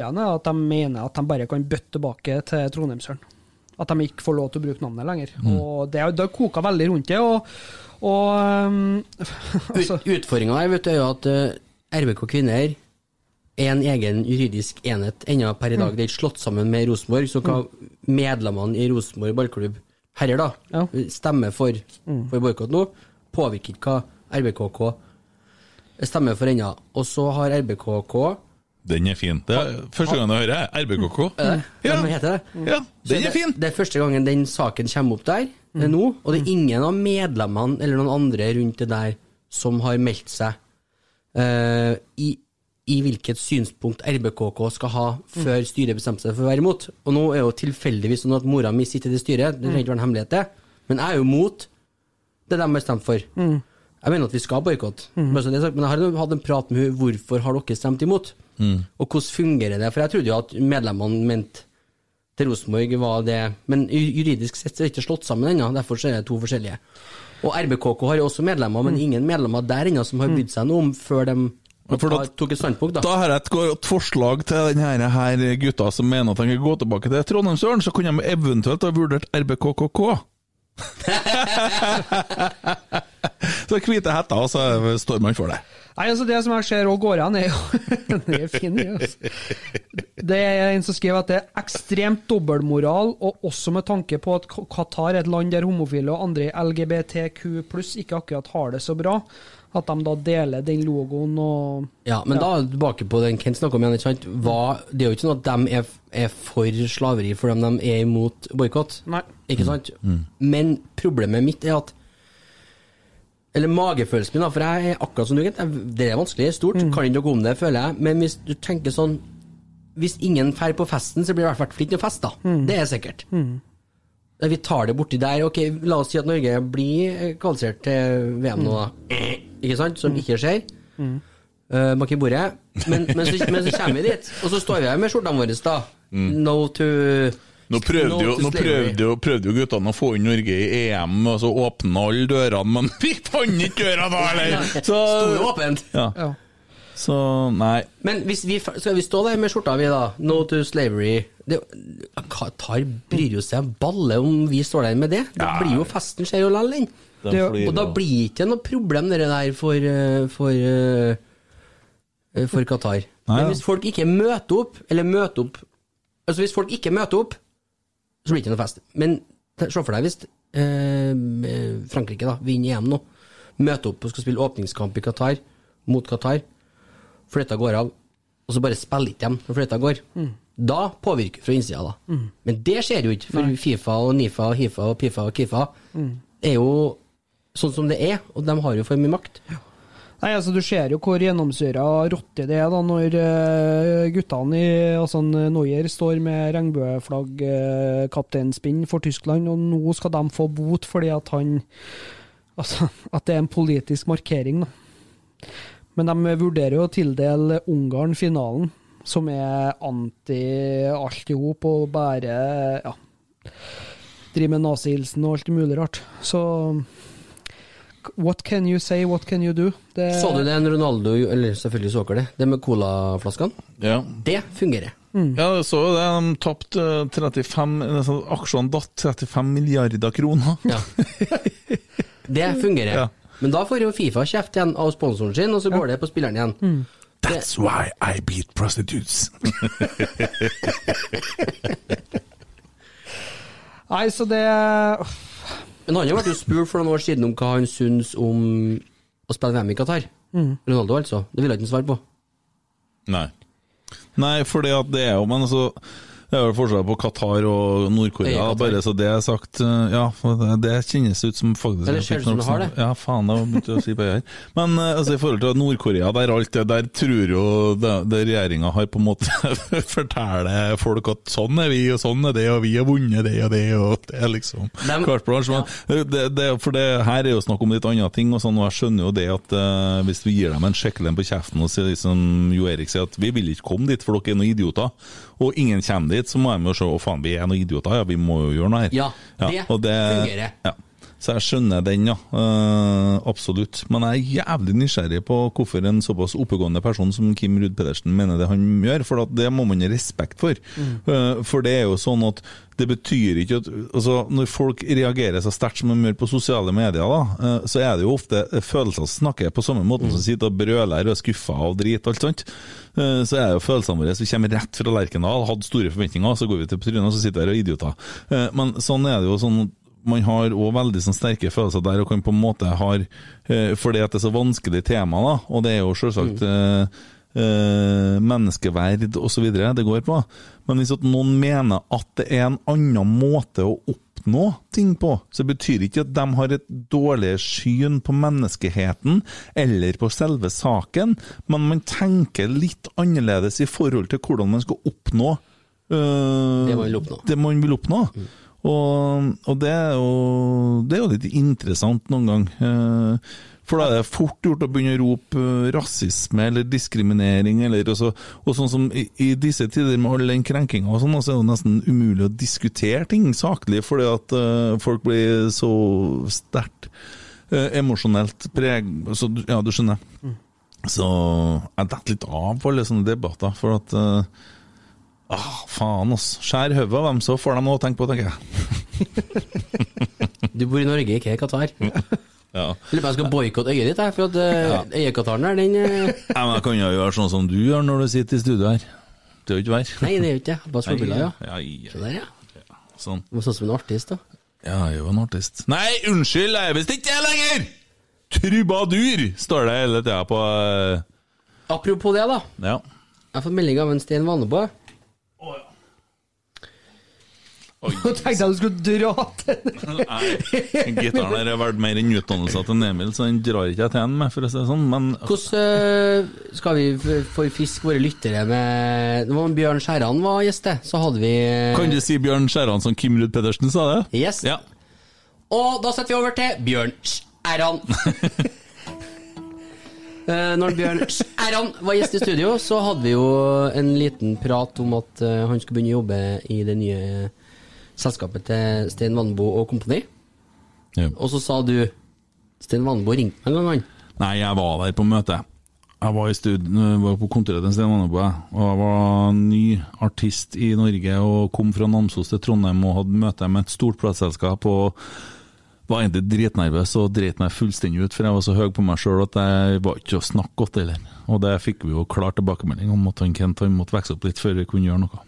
er at de mener at de bare kan bøtte tilbake til Trondheimsøren. At de ikke får lov til å bruke navnet lenger. Mm. Og Det har- koka veldig rundt det. og, og um, *laughs* altså, Ut, Utfordringa her vet du, er jo at uh, RBK Kvinner er en egen juridisk enhet ennå per i dag. Mm. Det er ikke slått sammen med Rosenborg, så hva medlemmene i Rosenborg ballklubb herrer da, stemmer for, Mm. for boikott nå. påvirker ikke hva RBKK stemmer for ennå. Og så har RBKK Den er fin. Det er første gang jeg hører RBKK. Er det? Ja. De heter det? Ja, den er fin! Det, det er første gangen den saken kommer opp der eh, nå, og det er ingen av medlemmene eller noen andre rundt det der som har meldt seg uh, i, i hvilket synspunkt RBKK skal ha før styret bestemte seg for å være imot. Og nå er jo tilfeldigvis sånn at mora mi sitter i det styret, det trenger ikke være en hemmelighet, det. Men jeg er jo mot det de har stemt for. Mm. Jeg mener at vi skal boikotte. Sagt, Men jeg har hatt en prat med henne hvorfor har dere stemt imot, Mm. og hvordan fungerer det? For jeg trodde jo at medlemmene mente til Rosenborg var det Men juridisk sett er det ikke slått sammen ennå, derfor er det to forskjellige. Og RBKK har jo også medlemmer, men ingen medlemmer der ennå som har bydd seg noe om før de For da, tok et standpunkt. Da har jeg et godt forslag til denne her gutta som mener at de kan gå tilbake til Trondheimsøren, så kunne de eventuelt ha vurdert RBKKK. Så hvite hetter, og så står man for det. Nei, altså Det som jeg ser òg går an, er jo *laughs* Den er fin, altså. Det er en som skriver at det er ekstremt dobbeltmoral, og også med tanke på at Qatar er et land der homofile og andre LGBTQ pluss ikke akkurat har det så bra, at de da deler den logoen og Ja, men da tilbake på den Kent snakka om igjen. ikke sant? Hva, det er jo ikke sånn at de er, er for slaveri fordi de er imot boikott. Ikke sant? Men problemet mitt er at Eller magefølelsen min, da, for jeg er akkurat som du, Kent. Det er vanskelig, stort. Kan ikke noe om det, føler jeg. Men hvis du tenker sånn Hvis ingen drar på festen, så blir det i hvert fall ikke noe fest, da. Det er sikkert. Mm. Vi tar det borti der. Ok, La oss si at Norge blir kvalifisert til VM nå, da. Ikke sant? Som ikke skjer. Uh, Bak i bordet. Men, men, så, men så kommer vi dit, og så står vi her med skjortene våre, da. No to Nå prøvde, no jo, nå prøvde, jo, prøvde jo guttene å få inn Norge i EM, og så åpna alle dørene, men *laughs* vi fant ikke døra da, eller? Så, åpent. Ja. Så nei. Men hvis vi, skal vi stå der med skjorta vi, da? No to slavery. Det, Qatar bryr jo seg balle om vi står der med det. Det blir jo festen skjer jo likevel, den. De Det- flirer Og da blir blir ikke noe problem det der for eh, for, eh, eh, for Qatar. Nei, Men hvis folk ikke møter opp, eller møter opp Altså hvis folk ikke møter opp, så blir det ikke noe fest. Men se for deg hvis eh, Frankrike da vinner EM nå, møter opp og skal spille åpningskamp i Qatar, mot Qatar, fløyta går av, og så bare spiller ikke dem når fløyta går. Da påvirker det fra innsida, da. Mm. Men det skjer jo ikke, for Fifa og Nifa og Hifa og Pifa og Kifa Mm. er jo sånn som det er, og de har jo for mye makt. Nei, altså Du ser jo hvor gjennomsyra rotte det er da når eh, guttene i altså Noyer står med regnbueflagg, uh, kapteinspinn for Tyskland, og nå skal de få bot fordi at han Altså, at det er en politisk markering, da. Men de vurderer jo å tildele Ungarn finalen, som er anti alt i hop og bare ja, driver med nazihilsen og alt mulig rart. Så What can you say, what can you do? Det, Så du det en Ronaldo Eller selvfølgelig så dere det, det med colaflaskene? Ja. Det fungerer. Ja, jeg så jo det. De tapte eh, 35 altså, Aksjene datt 35 milliarder kroner. Ja. Det fungerer. Ja. Men da får jo Fifa kjeft igjen av sponsoren sin, og så går det på spilleren igjen. That's why I beat prostitutes. *laughs* Nei, så det Men han har vært jo spurt for noen år siden om hva han syns om å spille VM i Qatar. Mm. Ronaldo, altså. Det ville han ikke svare på. Nei. Nei, for det at det er jo Men altså det er jo forskjell på Qatar og Nord-Korea, bare så det er sagt. eh, Ja, det, kjennes ut som faktisk Eller ser ut som du har det? Ja, faen, det begynte jeg å si på her. Men eh, altså, i forhold til Nord-Korea, der alt det der tror jo det, det regjeringa har på en måte *laughs* forteller folk at sånn er vi, og sånn er det, og vi har vunnet det og det, og det er liksom Dem- carte. Men det, det, for det her er jo snakk om litt andre ting, og sånn, og jeg skjønner jo det at uh, hvis vi gir dem en skikkelig på kjeften og sier som Jo Erik sier, at vi vil ikke komme dit, for dere er noen idioter, og ingen kommer dit, så må de jo se å faen, vi er noen idioter, ja, vi må jo gjøre noe her. Ja, det og fungerer. Ja. Så jeg skjønner den, ja. Uh, absolutt. Men jeg er jævlig nysgjerrig på hvorfor en såpass oppegående person som Kim Ruud Pedersen mener det han gjør, for det må man ha respekt for. Eh, for det er jo sånn at det betyr ikke at altså Når folk reagerer så sterkt som de gjør på sosiale medier, da, uh, så er det jo ofte følelser som snakker på samme måte som sitter og brøler og er skuffa og drit, alt sånt. Så er det jo følelsene våre som kommer rett fra Lerkendal, hadde store forventninger, så går vi til trynet og så sitter vi her og er idioter. Men sånn er det jo sånn man har òg veldig sånn sterke følelser der, og kan på en måte har eh, Fordi at det er så vanskelig tema, da, og det er jo selvsagt mm. eh, menneskeverd osv. det går på. Men hvis noen mener at det er en annen måte å oppnå ting på, så betyr ikke at de har et dårlig syn på menneskeheten eller på selve saken, men man tenker litt annerledes i forhold til hvordan man skal oppnå øh, Det man vil oppnå. det man vil oppnå. Og, og det, er jo, det er jo litt interessant noen gang. eh, For da er det fort gjort å begynne å rope eh, rasisme eller diskriminering, eller også, og sånn som i, i disse tider med all den krenkinga og sånn, så er det nesten umulig å diskutere ting saklig, fordi at uh, folk blir så sterkt uh, emosjonelt preg... Så, ja, du skjønner. Så jeg detter litt av på alle sånne debatter, for at eh, Ah, faen, ass. Skjær hodet av dem, så får de noe å tenke på, tenker jeg. *laughs* Du bor i Norge, ikke i Qatar. Ja. Jeg lurer på jeg skal boikotte øyet ditt, jeg, for at ja. øyekataren der, den eh, *laughs* Nei, men jeg kan jo gjøre sånn som du gjør når du sitter i studio her. Det er jo ikke verre. Nei, det er jo ikke det. Bare solbriller, ja. Ja, ja. Der, ja. Sånn. Du må sånn som en artist, da. Ja, jeg er jo en artist. Nei, unnskyld, jeg er visst ikke det lenger! Trubadur, står det hele tida på uh... Apropos det, da. Ja. Jeg har fått melding av en Stein Vanebo. Nå *laughs* tenkte jeg du skulle dra til *laughs* Nei, Gitaren her er verdt mer enn utdannelsen til Emil, så den drar ikke jeg til ham med, for å si det sånn. Men Hvordan eh, skal vi forfiske våre lyttere med Det var Bjørn Skjæran var gjest. Så hadde vi kan du si Bjørn Skjæran som Kim Ruud Pedersen sa det? Yes. Ja. Og da setter vi over til Bjørn Skjæran. *laughs* Eh, Når Bjørn Skjæran var gjest i studio, så hadde vi jo en liten prat om at eh, han skulle begynne å jobbe i det nye selskapet til Stein Vannbo og kompani. Og så sa du Stein Vannbo ringte meg en gang, han. Nei, jeg var der på møte. Jeg var, i stud var på kontoret til Sten Vannbo og jeg var ny artist i Norge og kom fra Namsos til Trondheim og hadde møte med et stort plateselskap. og var egentlig dritnervøs og dreit meg fullstendig ut, for jeg var så høy på meg sjøl at jeg var ikke å snakke godt heller. Og det fikk vi jo klar tilbakemelding om at han Kent han måtte vokse opp litt før vi kunne gjøre noe.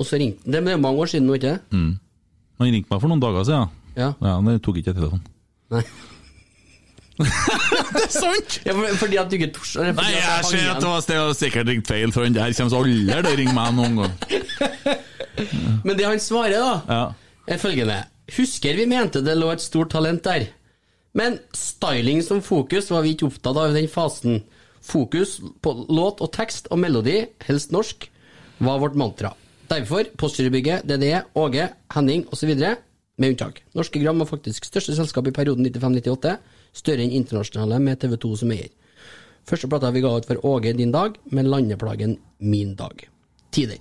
Og så ringte han. Det er mange år siden nå, ikke det? Mm. Han ringte meg for noen dager siden. Ja. ja det tok ikke jeg telefonen. Nei. *laughs* det er sant! Ja, for, fordi at du ikke torde Nei, jeg, jeg ser at det var sted, sikkert ringt feil, for han der kommer så aldri til å ringe meg noen gang. *laughs* Men det han svarer, da, Ja. er følgende. Husker vi mente det lå et stort talent der. Men styling som fokus var vi ikke opptatt av i den fasen. Fokus på låt og tekst og melodi, helst norsk, var vårt mantra. Derfor Postgirobygget, DDE, Åge, Henning osv. med unntak. Norske Gram var faktisk største selskap i perioden 95-98, større enn internasjonale med TV2 som eier. Første plata vi ga ut for Åge Din Dag, med landeplagen Min Dag. Tider.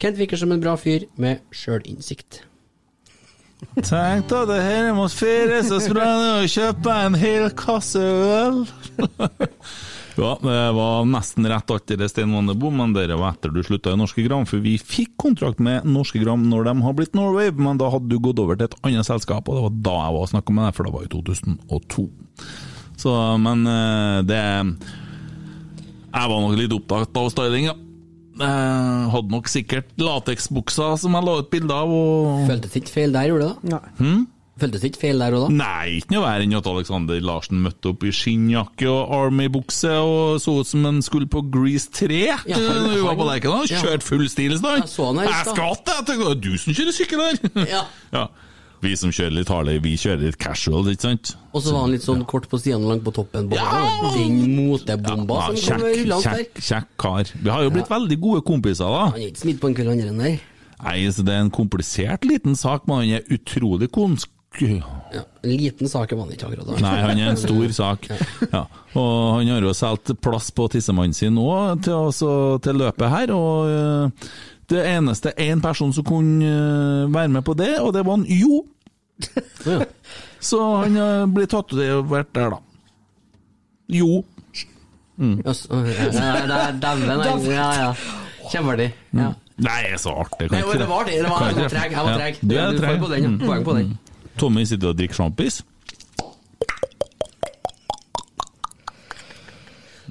Kent virker som en bra fyr med sjølinnsikt. Tenk da, det her er mot fire, så sprang jeg og kjøpte en hel kasse øl. *laughs* ja, det var nesten rett alt det Stein Vannebo, men det var etter du slutta i Norske Gram, for vi fikk kontrakt med Norske Gram når de har blitt Norway, men da hadde du gått over til et annet selskap, og det var da jeg var og snakka med deg, for det var i 2002. Så, men eh, det Jeg var nok litt opptatt av styling, ja. Jeg hadde nok sikkert lateksbuksa som jeg la ut bilde av. Og... Føltes ikke feil der, gjorde det da? Hm? Føltes ikke feil der òg, da? Nei, ikke noe verre enn at Alexander Larsen møtte opp i skinnjakke og Army-bukse og så ut som han skulle på Grease 3 Ja, han- når vi var på Lerkendal. ja. Kjørt full stil i stad. Jeg han her Jeg tenkte, du som kjører sykkel her! *laughs* Ja. ja. Vi som kjører litt Harley, vi kjører litt casual, ikke sant? Og så var han litt sånn kort på sidene og langt på toppen. Ja! Den motebomba Ja, som kjekk, langt der. kjekk, kjekk kar. Vi har jo blitt veldig gode kompiser, da. Han er ikke smidd på en kveld, han der. Nei, så Det er en komplisert liten sak, men han er utrolig konsk... Ja, en liten sak er han ikke akkurat da. Nei, han er en stor *laughs* sak. Ja. Og han har jo solgt plass på tissemannen sin òg til, til løpet her. Og øh, det eneste én person som kunne øh, være med på det, og det var han Jo. Så han øh, blir tatovert der, da. Jo. Mm. Ja, så- ja, ja, det er dæven. Ja, ja. Kjempeartig. Ja. Nei, det er så artig. Nei, det var artig. Jeg var treg. Du er får treg. på den, ja. Mm. Poeng på den. Tommy sitter og drikker sjampis.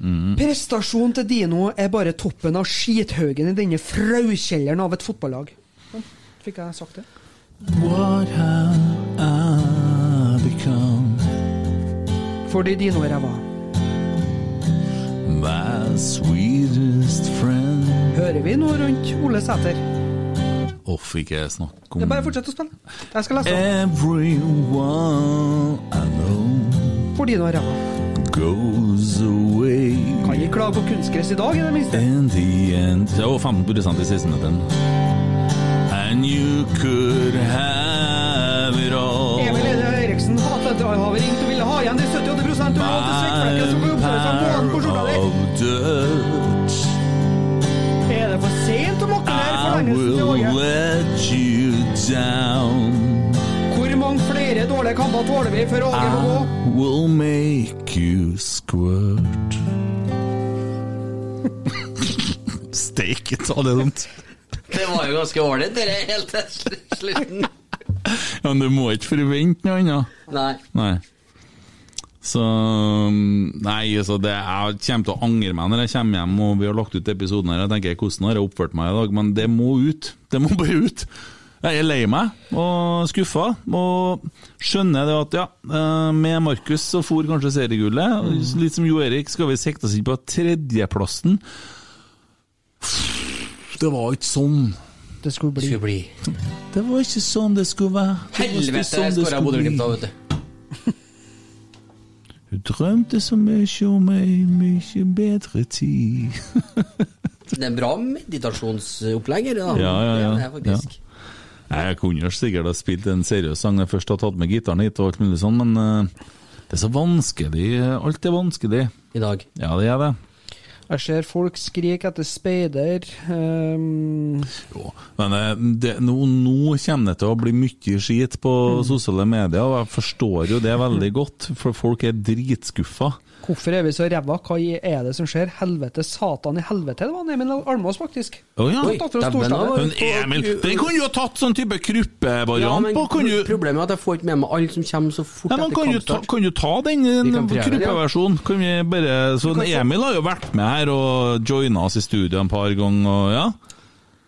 Mm. Prestasjonen til Dino er bare toppen av skithaugen i denne fraukjelleren av et fotballag. Sånn, Fikk jeg sagt det? What have I become? Fordi dinoræva. My sweetest friend Hører vi noe rundt Ole Sæter? Uff, ikke om... Det er bare å fortsette å spille. Jeg skal lese. Everyone I know For dinoræva. goes away Kan ikke klage på kunstgress i dag, i det minste. in the end Det var 15 i 16 minutter. And you could have it all. Emil Ede Eriksen hatet har ringt og ville ha igjen de 78 du har hatt til svekkflekken som får oppføre seg månen på skjorta di. Hvor mange flere dårlige kamper tåler vi før Åge må gå? I will make you squirt. Steike ta det dumt. Det var jo ganske ålreit, det der, helt til slutten. Ja, men du må ikke forvente noe annet. Nei. Nei. Så um, Nei, altså det, jeg kommer til å angre meg når jeg kommer hjem og vi har lagt ut episoden her. Jeg tenker hvordan har jeg oppført meg i dag? Men det må ut. Det må *laughs* bare ut. Jeg er lei meg og skuffa, og skjønner det at ja, eh, med Markus så for kanskje seriegullet. Litt som Jo Erik skal vi sikte oss inn på tredjeplassen. Det var ikke sånn. Det skulle bli. Skulle bli. *laughs* Det var ikke sånn det skulle være. Det Helvete, sånn det skåra skulle Bodø-Glimt da, vet du. *laughs* Hun drømte så mye om ei mye bedre tid. *laughs* Det er en bra meditasjonsopplegg her, da. Ja, ja, ja. Det er. Jeg kunne sikkert ha spilt en seriøs sang når jeg først har tatt med gitaren hit, og alt mulig sånn, men eh, det er så vanskelig. Alt er vanskelig. I dag. Ja, det er det. Jeg ser folk skrike etter speider. Um, Men eh, det, nå, nå kommer det til å bli mye skit på sosiale medier, og jeg forstår jo det veldig godt, for folk er dritskuffa. Hvorfor er vi så ræva? Hva er det som skjer? Helvete, satan i helvete. Det var Emil Almås, faktisk. Oh, ja. Oi. Men Emil, den kunne jo ha tatt sånn type kruppevariant på. Kan du, Problemet er at jeg får ikke med meg alle som kommer så fort Ja, men etter kan, du ta, kampstart. kan du ta den kruppeversjonen? Kan ja. vi bare, så Emil har jo vært med her og joina oss i studio en par ganger. Og, ja.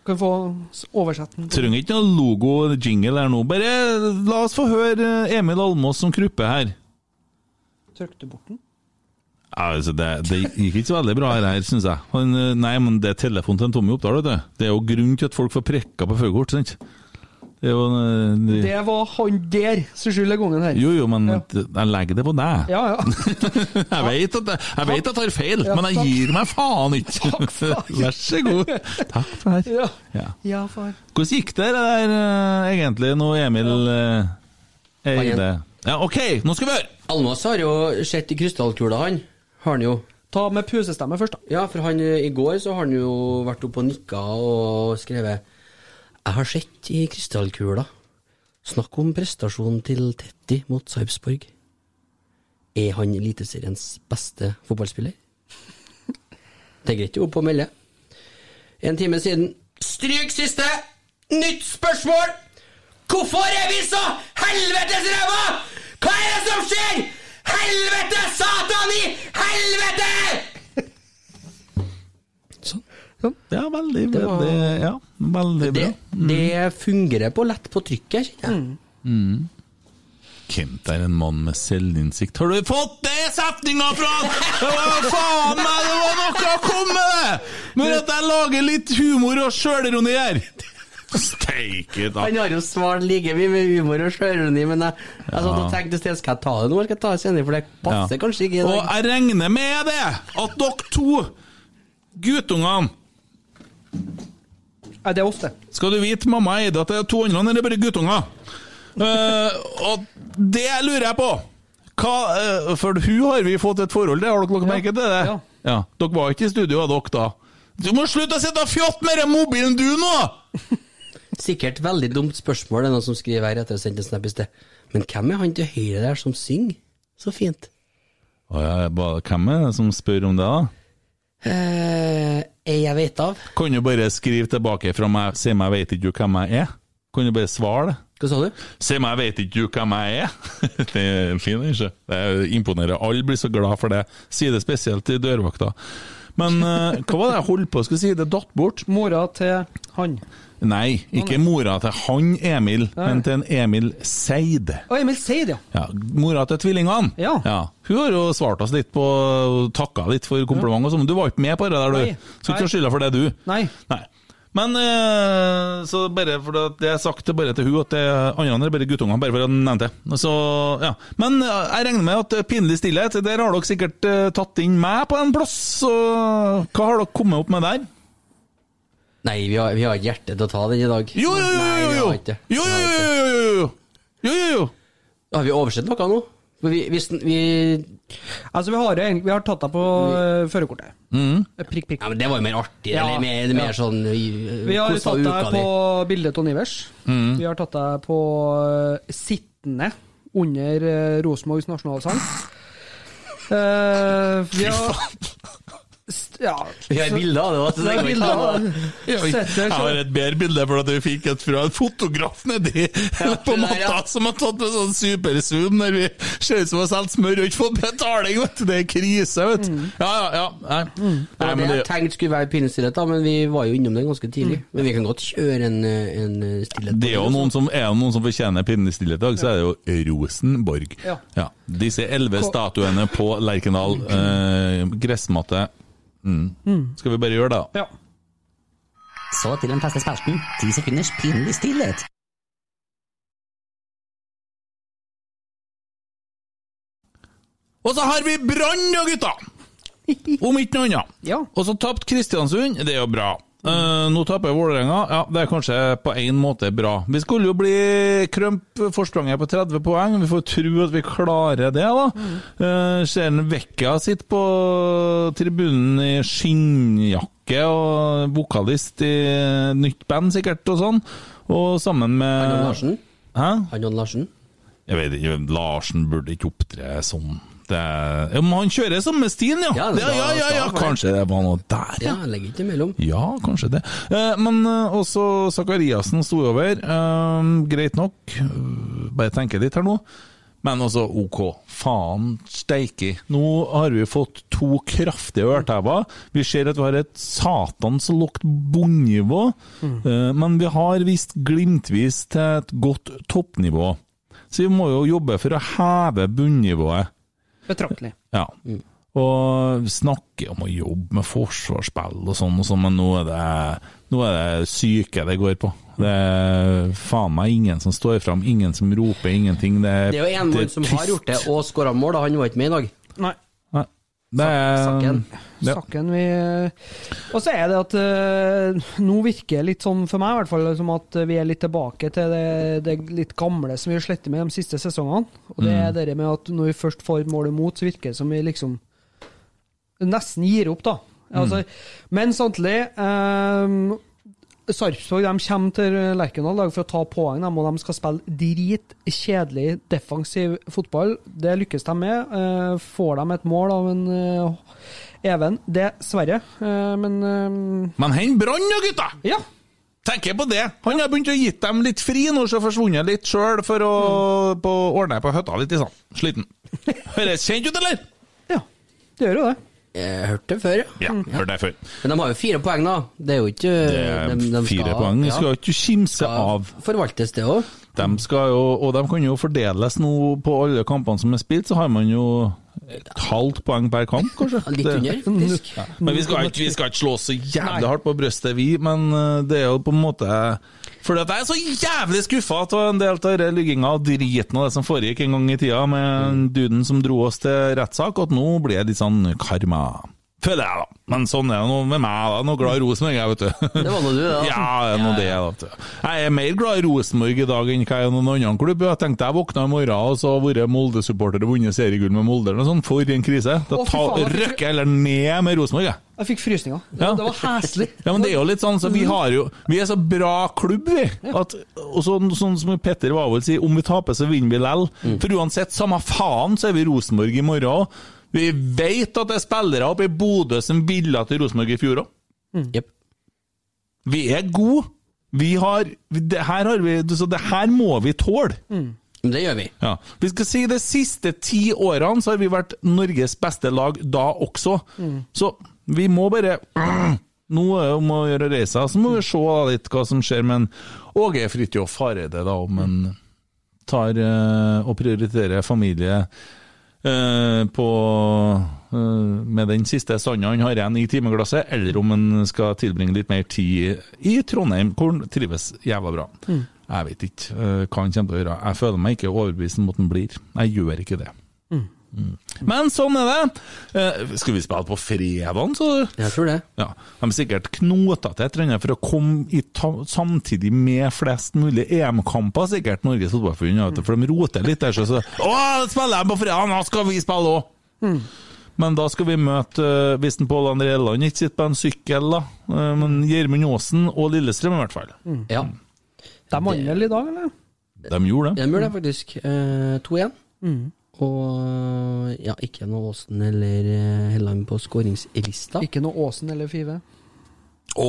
Kan få oversett oversette den. Trenger ikke noe logo eller jingle her nå. Bare la oss få høre eh, Emil Almås som kruppe her. Trykk du bort den? Ja, altså det, det gikk ikke så veldig bra her, syns jeg. Han, eh, nei, men det er telefonen til en Tommy Oppdal, vet du. Det er jo grunn til at folk får prekka på førerkort, sant? Det jo eh, de, Det var han der som skylder gangen her. Jo, jo, men Ja. jeg legger det på deg. Ja, ja. *laughs* Jeg vet at jeg, jeg, vet at jeg tar feil, Ja, men jeg takk. gir meg faen ikke. *laughs* *laughs* Vær så god. Takk for det. Ja. Ja. ja, far. Hvordan gikk det der eh, egentlig, nå Emil Eide Ja, OK, nå skal vi høre! Almås har jo sett i krystallkula, han. Har han jo. Ta med pusestemme først, da. Ja, for han, eh, i går så har han jo vært oppe og nikka og skrevet Jeg har sett i krystallkula. Snakk om prestasjonen til Tetti mot Sarpsborg. Er han Eliteseriens beste fotballspiller? Det er greit å opp og melde. En time siden Stryk siste! Nytt spørsmål! Hvorfor er vi så helvetes ræva?! Hva er det som skjer?! Helvete, satan i helvete! Ja, veldig, Det var- veldig, ja, veldig bra. Det, det fungerer på lett på trykket, kjenner jeg. Mm. Kent er en mann med selvinnsikt. Har du fått det setninga fra Hva faen meg, det var noe å komme med! Når at jeg lager litt humor og sjølironi her! Steike da. Han har jo svart like mye med humor og sjølironi, men jeg, jeg satt og Ja. tenkte skal jeg ta det nå, eller skal jeg ta det senere, for det passer Ja. kanskje ikke i Og jeg regner med det, at dere to guttungene ja, det er ofte. Skal du vite, mamma eide at det er to andre, eller bare guttunger? Uh, og det lurer jeg på. Hva, uh, for hun har vi fått et forhold til, har dere lagt merke til det? Ja. Ja. Dere var ikke i studio, var dere da? Du må slutte å sitte og fjotte med den mobilen du nå! Sikkert veldig dumt spørsmål, det er noen som skriver her etter å ha sendt en snap i sted. Men hvem er han til høyre der som synger så fint? Å ja, hvem er det som spør om det, da? Eh, jeg vet av? Kan du bare skrive tilbake fra meg, si meg, vet ikke hvem jeg er? Kan du bare svare det? Hva sa du? Si meg, vet ikke hvem jeg er. *laughs* det er fint, ikke? Det er imponerer. Alle blir så glad for det. Si det spesielt til dørvakta. Men eh, hva var det jeg holdt på å skulle si? Det datt bort. Mora til han. Nei, ikke mora til han Emil, men til en Emil Seid. Å, Emil Seid, ja. Ja, Mora til tvillingene. Ja. Hun har jo svart oss litt på Takka litt for kompliment og sånn, men du var ikke med på det der, du. Nei. Så ikke Nei. skylda for det, du. Nei. Nei. Men eh, så bare for det har sagt det bare til hun at det andre er bare guttunger, bare for å nevne det. Så, ja. Men eh, jeg regner med at pinlig stillhet, der har dere sikkert eh, tatt inn meg på en plass. Så hva har dere kommet opp med der? Nei, vi har, vi har ikke hjerte til å ta den i dag. Jo, jo, jo, jo, jo. Nei. Jo, jo, jo, jo, jo, jo. Jo, jo, jo. Har vi oversett noe nå? Vi, hvis den- vi Altså, vi har, vi har tatt deg på uh, førerkortet. Mm. Prikk, prikk. Ja, men Det var jo mer artig, Ja, eller mer, mer ja. sånn Vi, Vi har tatt deg på di? bildet av Nivers. Mm. Vi har tatt deg på uh, sittende under uh, Rosenborgs nasjonalsang. Uh, vi har Ja. Vi har bilder av det også, det bilder. Jeg har- jeg har et bedre bilde, for at vi fikk et fra en fotograf nedi *laughs* på matta som har tatt med sånn superzoom når vi ser ut som vi har solgt smør og ikke fått betaling, vet du. Det er krise, vet du. Ja, ja, ja. Nei, Det Nei det jeg tenkte skulle være pinnestillhet, da, men vi var jo innom det ganske tidlig. Men vi kan godt kjøre en, en eh, stillhet. det er jo noen som, er det noen som fortjener pinnestillhet i dag, så er det jo Rosenborg. Ja. Disse elleve statuene på Lerkendal eh, gressmatte. Mm. Mm. Skal vi bare gjøre det? Ja. Så til den faste spalten. Ti sekunders pinlig stillhet. Og så har vi Brann da, gutta! *laughs* Om ikke noe annet. Ja. Og så tapte Kristiansund, det er jo bra. Eh, nå taper Vålerenga, ja, det er kanskje på en måte bra. Vi skulle jo bli krømp forspranget på 30 poeng, vi får tro at vi klarer det, da. Uh, ser en Vekka sitter på tribunen i skinnjakke og vokalist i nytt band, sikkert, og sånn. Og sammen med og Larsen? Hæ? Og Larsen? Jeg vet ikke, Larsen burde ikke opptre sånn. Det er, ja, men han kjører samme stien, ja! Ja, Ja, ja, ja, ja. Kanskje det var noe der, Ja, ja legger ikke imellom. ja, kanskje det. Eh, men eh, også Sakariassen sto over. Eh, greit nok. Eh, bare tenke litt her nå. Men også OK. Faen steike. Nå har vi fått to kraftige ørtever. Vi ser at vi har et satans lågt bunnivå, eh, men vi har visst glimtvis til et godt toppnivå. Så vi må jo jobbe for å heve bunnivået. Betraktelig. Ja. Og snakke om å jobbe med forsvarsspill og sånn, og sånn, men nå er, det, nå er det syke det går på. Det er faen meg ingen som står fram, ingen som roper, ingenting. Det er, Det er jo en mann som har gjort det og skåra mål. Han var ikke med i dag. Nei. Sakken. Ja. Sakken vi Og så er det at uh, nå virker det litt sånn, for meg i hvert fall, som at vi er litt tilbake til det, det litt gamle som vi har slettet med de siste sesongene. Og det er Mm. det med at når vi først får målet imot, så virker det som vi liksom nesten gir opp, da. Altså, men samtidig eh, Sarpsborg de kommer til Lerkendal for å ta poeng, de, og de skal spille dritkjedelig defensiv fotball. Det lykkes de med. Eh, får de et mål av en eh, Even, dessverre. Eh, men Men hen brann da, gutta! Ja. Tenker på det. Han har begynt å gitt dem litt fri nå, så forsvunnet litt sjøl for å på, ordne på høtta litt sånn. Sliten. Høres kjent ut, eller? Ja, det gjør jo det. Jeg hørte det før, Ja, hørte det før. Men de har jo fire poeng, da. Det er jo ikke Det er de- de fire skal- poeng. Ja. skal ikke kimse av. Forvaltes det òg. De skal jo, og de kan jo fordeles nå på alle kampene som er spilt, så har man jo et halvt poeng per kamp, kanskje. *laughs* Litt under, faktisk. Ja. Men vi skal, ikke, vi skal ikke slå så jævlig hardt på brystet, vi, men uh, det er jo på en måte At jeg er så jævlig skuffa av en del av ligginga og driten av det som foregikk en gang i tida med duden som dro oss til rettssak, at nå blir det litt sånn karma. Føler jeg, da. Men sånn er det nå med meg, da. Nå glad i Rosenborg, jeg, vet du. *laughs* Det var nå du, da. Ja, det er nå det, da. vet du. Jeg er mer glad i Rosenborg i dag enn hva jeg er i noen annen klubb. Jeg tenkte jeg våkna i morgen og så har vært Molde-supporter og vunnet seriegull med Molde eller noe sånt. For en krise. Da Å, ta, faen, røkker jeg heller ned med Rosenborg, jeg. Jeg fikk frysninger. Ja. Det var heslig. *laughs* Ja, men det er jo litt sånn, så vi har jo Vi er så bra klubb, vi. At, og så, sånn som Petter Wavold sier, om vi taper, så vinner vi lell. For uansett, samme faen, så er vi Rosenborg i morgen òg. Vi vet at det er spillere oppe i Bodø som ville til Rosenborg i fjor òg. Jep. Vi er gode. Vi har det her har vi, Så det her må vi tåle. Det gjør vi. Ja. Vi skal si De siste ti årene så har vi vært Norges beste lag da også. Så vi må bare Nå er det om å gjøre å reise, så må vi se litt hva som skjer. Men Åge Fridtjof Hareide, da, om han tar eh, og prioriterer familie på eh, med den siste sanda han har igjen i timeglasset, eller om han skal tilbringe litt mer tid i Trondheim, hvor han trives jævla bra. Mm. Jeg vet ikke eh, hva han kommer til å gjøre. Jeg føler meg ikke overbevist om at han blir. Jeg gjør ikke det. Mm. Mm. Men sånn er det. Eh, skal vi spille på fredagen, så Jeg tror det. Ja, De er sikkert knota til et eller annet for å komme i ta samtidig med flest mulig EM-kamper, sikkert, Norges Fotballforbund. For de roter litt der, så, så Å, spiller de på fredag, nå skal vi spille òg! Mm. Men da skal vi møte, eh, hvis Pål André Elland ikke sitter på en sykkel, da, uh, men Gjermund Aasen og Lillestrøm i hvert fall. Mm. Ja. De vant vel i dag, eller? De gjorde det. De gjorde det faktisk. Uh, 2-1. Mm. Og ja, ikke noe Aasen eller eh, Helland på skåringslista. Ikke noe Åsen eller Five. Å,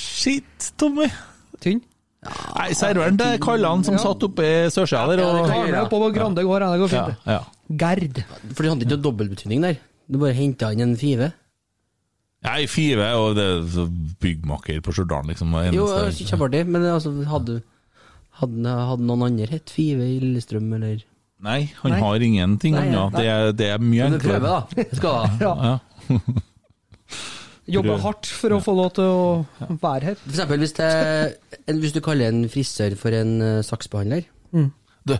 shit, Tommy. Tynn? Nei, serveren til Kallan som Ja. satt oppe i sørsida der. Og... Med oppå på Grande gård, ja, det går fint. Ja, ja. Gerd. For de hadde ikke noe dobbeltbetydning der. Du bare henta inn en five. Nei, Five og det er byggmaker på Stjørdal, liksom. var Jo, kjempeartig, men altså, hadde, hadde, hadde noen andre hett Five i Lillestrøm, eller Nei, han Nei. har ingenting annet. Det, er- det er mye Men du enklere. prøver, da. Skal da. *laughs* Ja. Ja. Jobber hardt for å få lov til å være her. For eksempel hvis, det, en- hvis du kaller en frisør for en uh, saksbehandler. Du,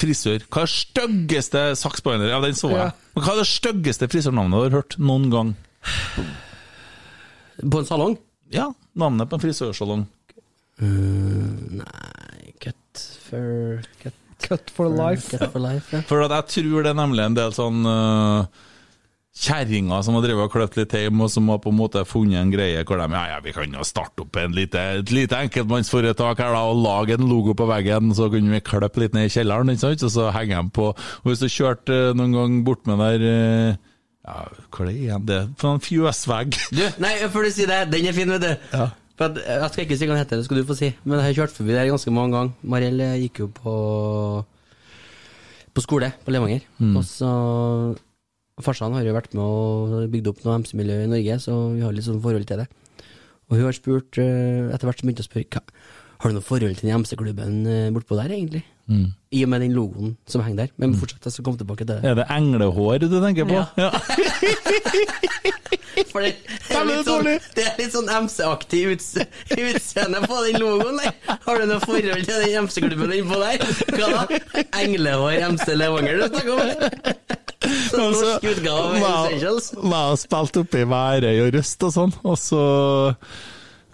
frisør. Hva er det styggeste saksbehandler? Ja, den så jeg. Ja. Men hva er det styggeste frisørnavnet du har hørt noen gang? På en salong? Ja, navnet på en frisørsalong. nei Cut for Cut, cut for life. Cut for life ja. For at jeg tror det er nemlig en del sånn uh, kjerringer som har drevet og kløpt litt hjem, og som har på en måte funnet en greie hvor de ja, ja, vi kan jo starte opp en lite, et lite enkeltmannsforetak her da, og lage en logo på veggen, så kunne vi klippe litt ned i kjelleren, ikke sant? og så henger de på. Og hvis du kjørte uh, noen gang bort med der uh, ja, hva er det igjen? Det er en fjøsvegg. Du, nei, før du sier det, den er fin, vet du. Ja. Eh, jeg skal ikke si hva den heter, det skal du få si. Men jeg har kjørt forbi der ganske mange ganger. Mariell eh, gikk jo på på skole på Levanger. Mm. Og så Farsan har jo vært med og bygd opp noe MC-miljø i Norge, så vi har litt sånn forhold til det. Og hun har spurt, eh, etter hvert så begynte hun å spørre har du noe forhold til den MC-klubben eh, bortpå der, egentlig? Mm. I og med den logoen som henger der. Men fortsett, jeg skal komme tilbake til det. Er det englehår du tenker på? Ja. *laughs* For det, det, er litt sånn, det er litt sånn MC-aktig utseende på den logoen der. Har du noe forhold til den MC-klubben innpå der? Hva da? Englehår MC Levanger du snakker om? Sånn norsk utgave av Essentials. Jeg har spilt oppe i Værøy og Røst og sånn, og så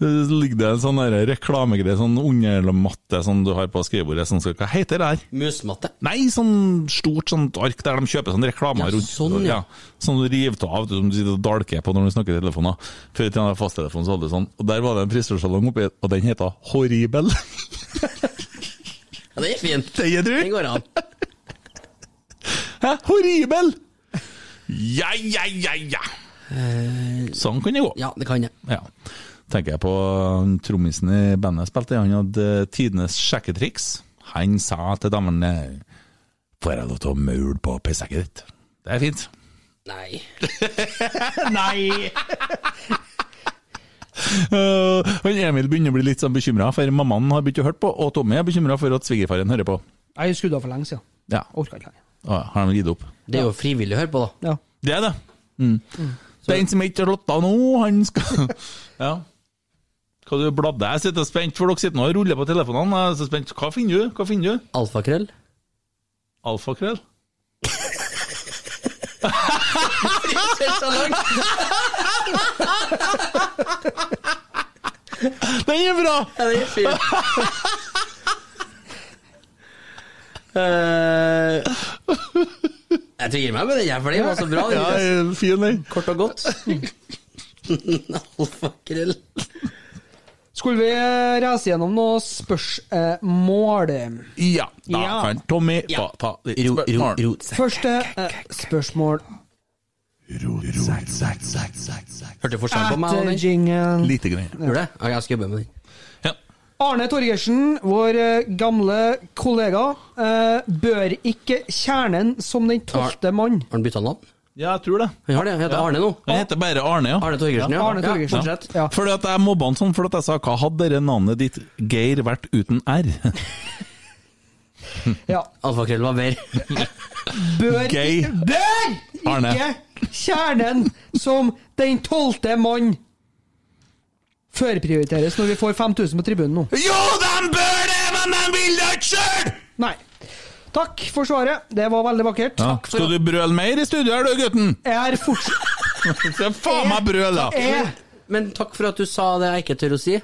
ligger det en sånn reklamegreie, sånn undermatte som du har på skrivebordet, sånn, hva heter det der? Musmatte? Nei, sånn stort sånt ark der de kjøper sånn reklamer Ja, rundt. sånn, ja. Sånn du river av, som du sitter og dalker på når du snakker i telefonen. Før i tiden hadde jeg fasttelefon, så hadde du sånn. Og der var det en frisørsalong oppi, og den heter Horribel. Ja, den er fin. Den er Den går an. Hæ? Horribel! Ja, ja, ja, ja. Sånn kan det gå. Ja, det kan jeg. Ja. Tenker jeg på trommisen i bandet jeg spilte, han hadde tidenes sjekketriks. Han sa til damene Får jeg lov til å maule på pissekket ditt? Det er fint. Nei. *laughs* Nei! Uh, Emil begynner å bli litt sånn bekymra, for mammaen har begynt å høre på, og Tommy er bekymra for at svigerfaren hører på. Jeg skrudde av for lenge siden. Ja. Orka ikke lenger. Ah, har de gitt opp? Det er jo frivillig å høre på, da. Ja. Det er det. Mm. Den som ikke har lotta nå, han skal *laughs* Ja. Hva du bladde? Jeg sitter spent, for dere sitter nå og ruller på telefonene. Jeg er så spent. Hva finner du? Hva finner du? Alfakrøll. Alfakrøll? *laughs* Den er bra! Ja, den er fin. Eh, jeg tvinger meg med den her, for den var så bra. den, Ja, fin den. Kort og godt. *laughs* Alfakrøll. Skulle vi reise gjennom noen spørsmål? Ja, da Ja. kan Tommy få ta ditt Ro, ro, spørsmål. ro. Første eh, spørsmål Hørte forskjell på meg og den? jingen. Lite grann. Gjorde det? Ja, jeg skal jobbe med den. Arne Torgersen, vår eh, gamle kollega, eh, bør ikke kjernen som den tolvte mann. Har han bytta navn? Ja, jeg tror det. Han har det. Han heter Arne nå. Han heter bare Arne, ja. Arne Torgersen, ja. Arne Torgersen. Ja. Ja. Fordi at jeg mobba han sånn, fordi at jeg sa hva hadde dere navnet ditt Geir vært uten R? *laughs* Ja. Alfakrøll var mer. *laughs* Bør, Gay. bør Arne. ikke kjernen som den tolvte mann førprioriteres når vi får 5000 på tribunen nå? Jo, de bør det, men de vil det ikke sjøl! Nei. Takk for svaret. Det var veldig vakkert. Ja. Skal du brøle mer i studio her, du, gutten? Jeg er fortsatt *laughs* Se faen meg brøle, da. Jeg Men takk for at du sa det jeg ikke tør å si.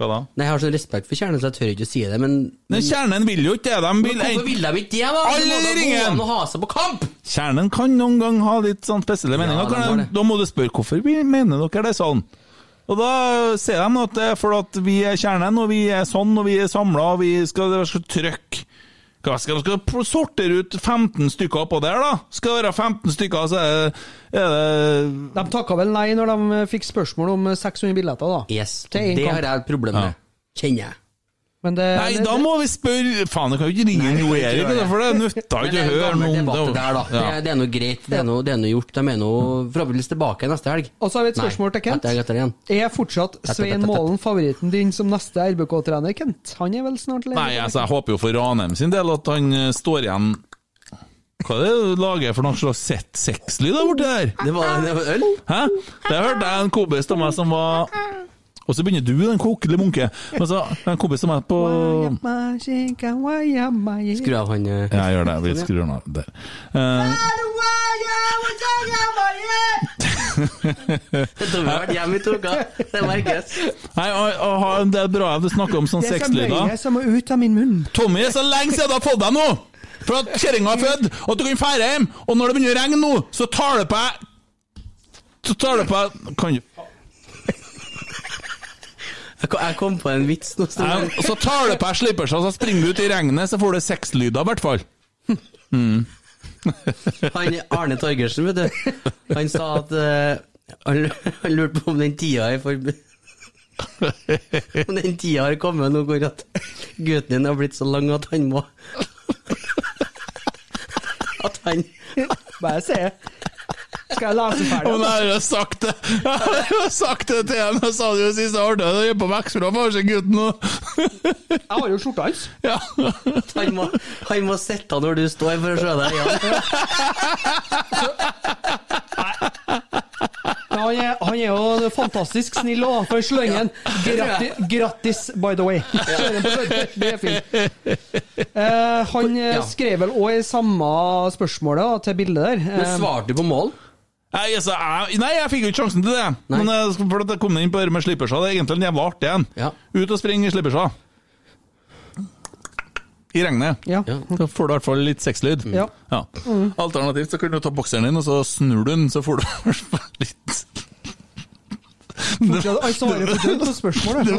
Hva da? Nei, Jeg har så respekt for kjernen, så jeg tør ikke å si det, men Men Kjernen vil jo ikke det. De vil Hvorfor vil de ikke det, da? Alle da gå ringen! ha seg på kamp! Kjernen kan noen gang ha litt sånn spesielle meninger. Ja, Kan de- da må du spørre hvorfor vi mener dere det sånn. Og da sier de at det er for at vi er kjernen, og vi er sånn, og vi er samla, og vi skal, skal trøkk. Hva skal de skal sortere ut 15 stykker oppå der, da? Skal det være 15 stykker, så er det, De takka vel nei når de fikk spørsmål om 600 billetter, da. Yes, det kamp. har jeg et problem med. Kjenner jeg. Men det, Nei, det, da må vi spørre Faen, jeg kan jo ikke ringe Jo Erik, for det nytter ikke å høre noe om det. der, da. Ja. er- det er noe greit, det er noe, det er noe gjort. De er nå forhåpentligvis tilbake neste helg. Og så har vi et Nei, spørsmål til Kent. etter- etter. Er fortsatt Svein. Målen favoritten din som neste RBK-trener, Kent? Han er vel snart leder? Nei, altså, jeg håper jo for Ranheim sin del at han eh, står igjen Hva er det du lager for noe slags sett sexlyd der borte der? Det var, det øl? Hæ? Det hørte jeg en kompis av meg som var Og så begynner du, den kokelige munke. Men så en kompis av meg på Skru av han Ja, jeg gjør det. Vi skrur han av der. Eh, Det har vært hjemme i toga. Det merkes. Nei, og, og, ha- det er bra at du snakker om sånn Det er så mye som må ut av min munn. Tommy, er så lenge siden du har fått deg nå! For at kjerringa er født, og at du kan dra hjem. Og når det begynner å regne nå, så tar det på deg Så tar det på deg Kan du Jeg kom- på en vits nå. Og så tar det på deg slippersa, så springer du ut i regnet, så får du sexlyder, i hvert fall. Mm. *laughs* Han Arne Torgersen, vet du. Han sa at uh, han, *laughs* han lurte på om den tida er for *laughs* Om den tida har kommet nå hvor at gutten din har blitt så lang at han må At han Bare se. Skal jeg lese ferdig? men jeg har jo sagt det *laughs* Jeg har jo sagt det til ham, jeg sa det jo sist jeg hørte det. Er på Vekstbra, får seg gutten nå. Jeg har jo skjorta hans. *laughs* Ja. Han må, han må sitte når du står for å se deg igjen. Ja, han, er, han er jo fantastisk snill òg, for slangen. Grattis, grattis, by the way. Det er fint. Eh, han Ja. skrev vel òg i samme spørsmålet da, til bildet der. Men Eh, svarte du på mål? Nei, altså, jeg, nei, jeg fikk jo ikke sjansen til det. Men jeg, for at jeg kom inn på det med slippersa, det er egentlig en jævla artig en. Ut og springe i slippersa. I regnet. Ja. Da får du i hvert fall litt sexlyd. Ja. Mm. Alternativt så kan du ta bokseren din, og så snur du den, så får du *laughs* litt fortsatt- Han svarer fortsatt på spørsmålet. Det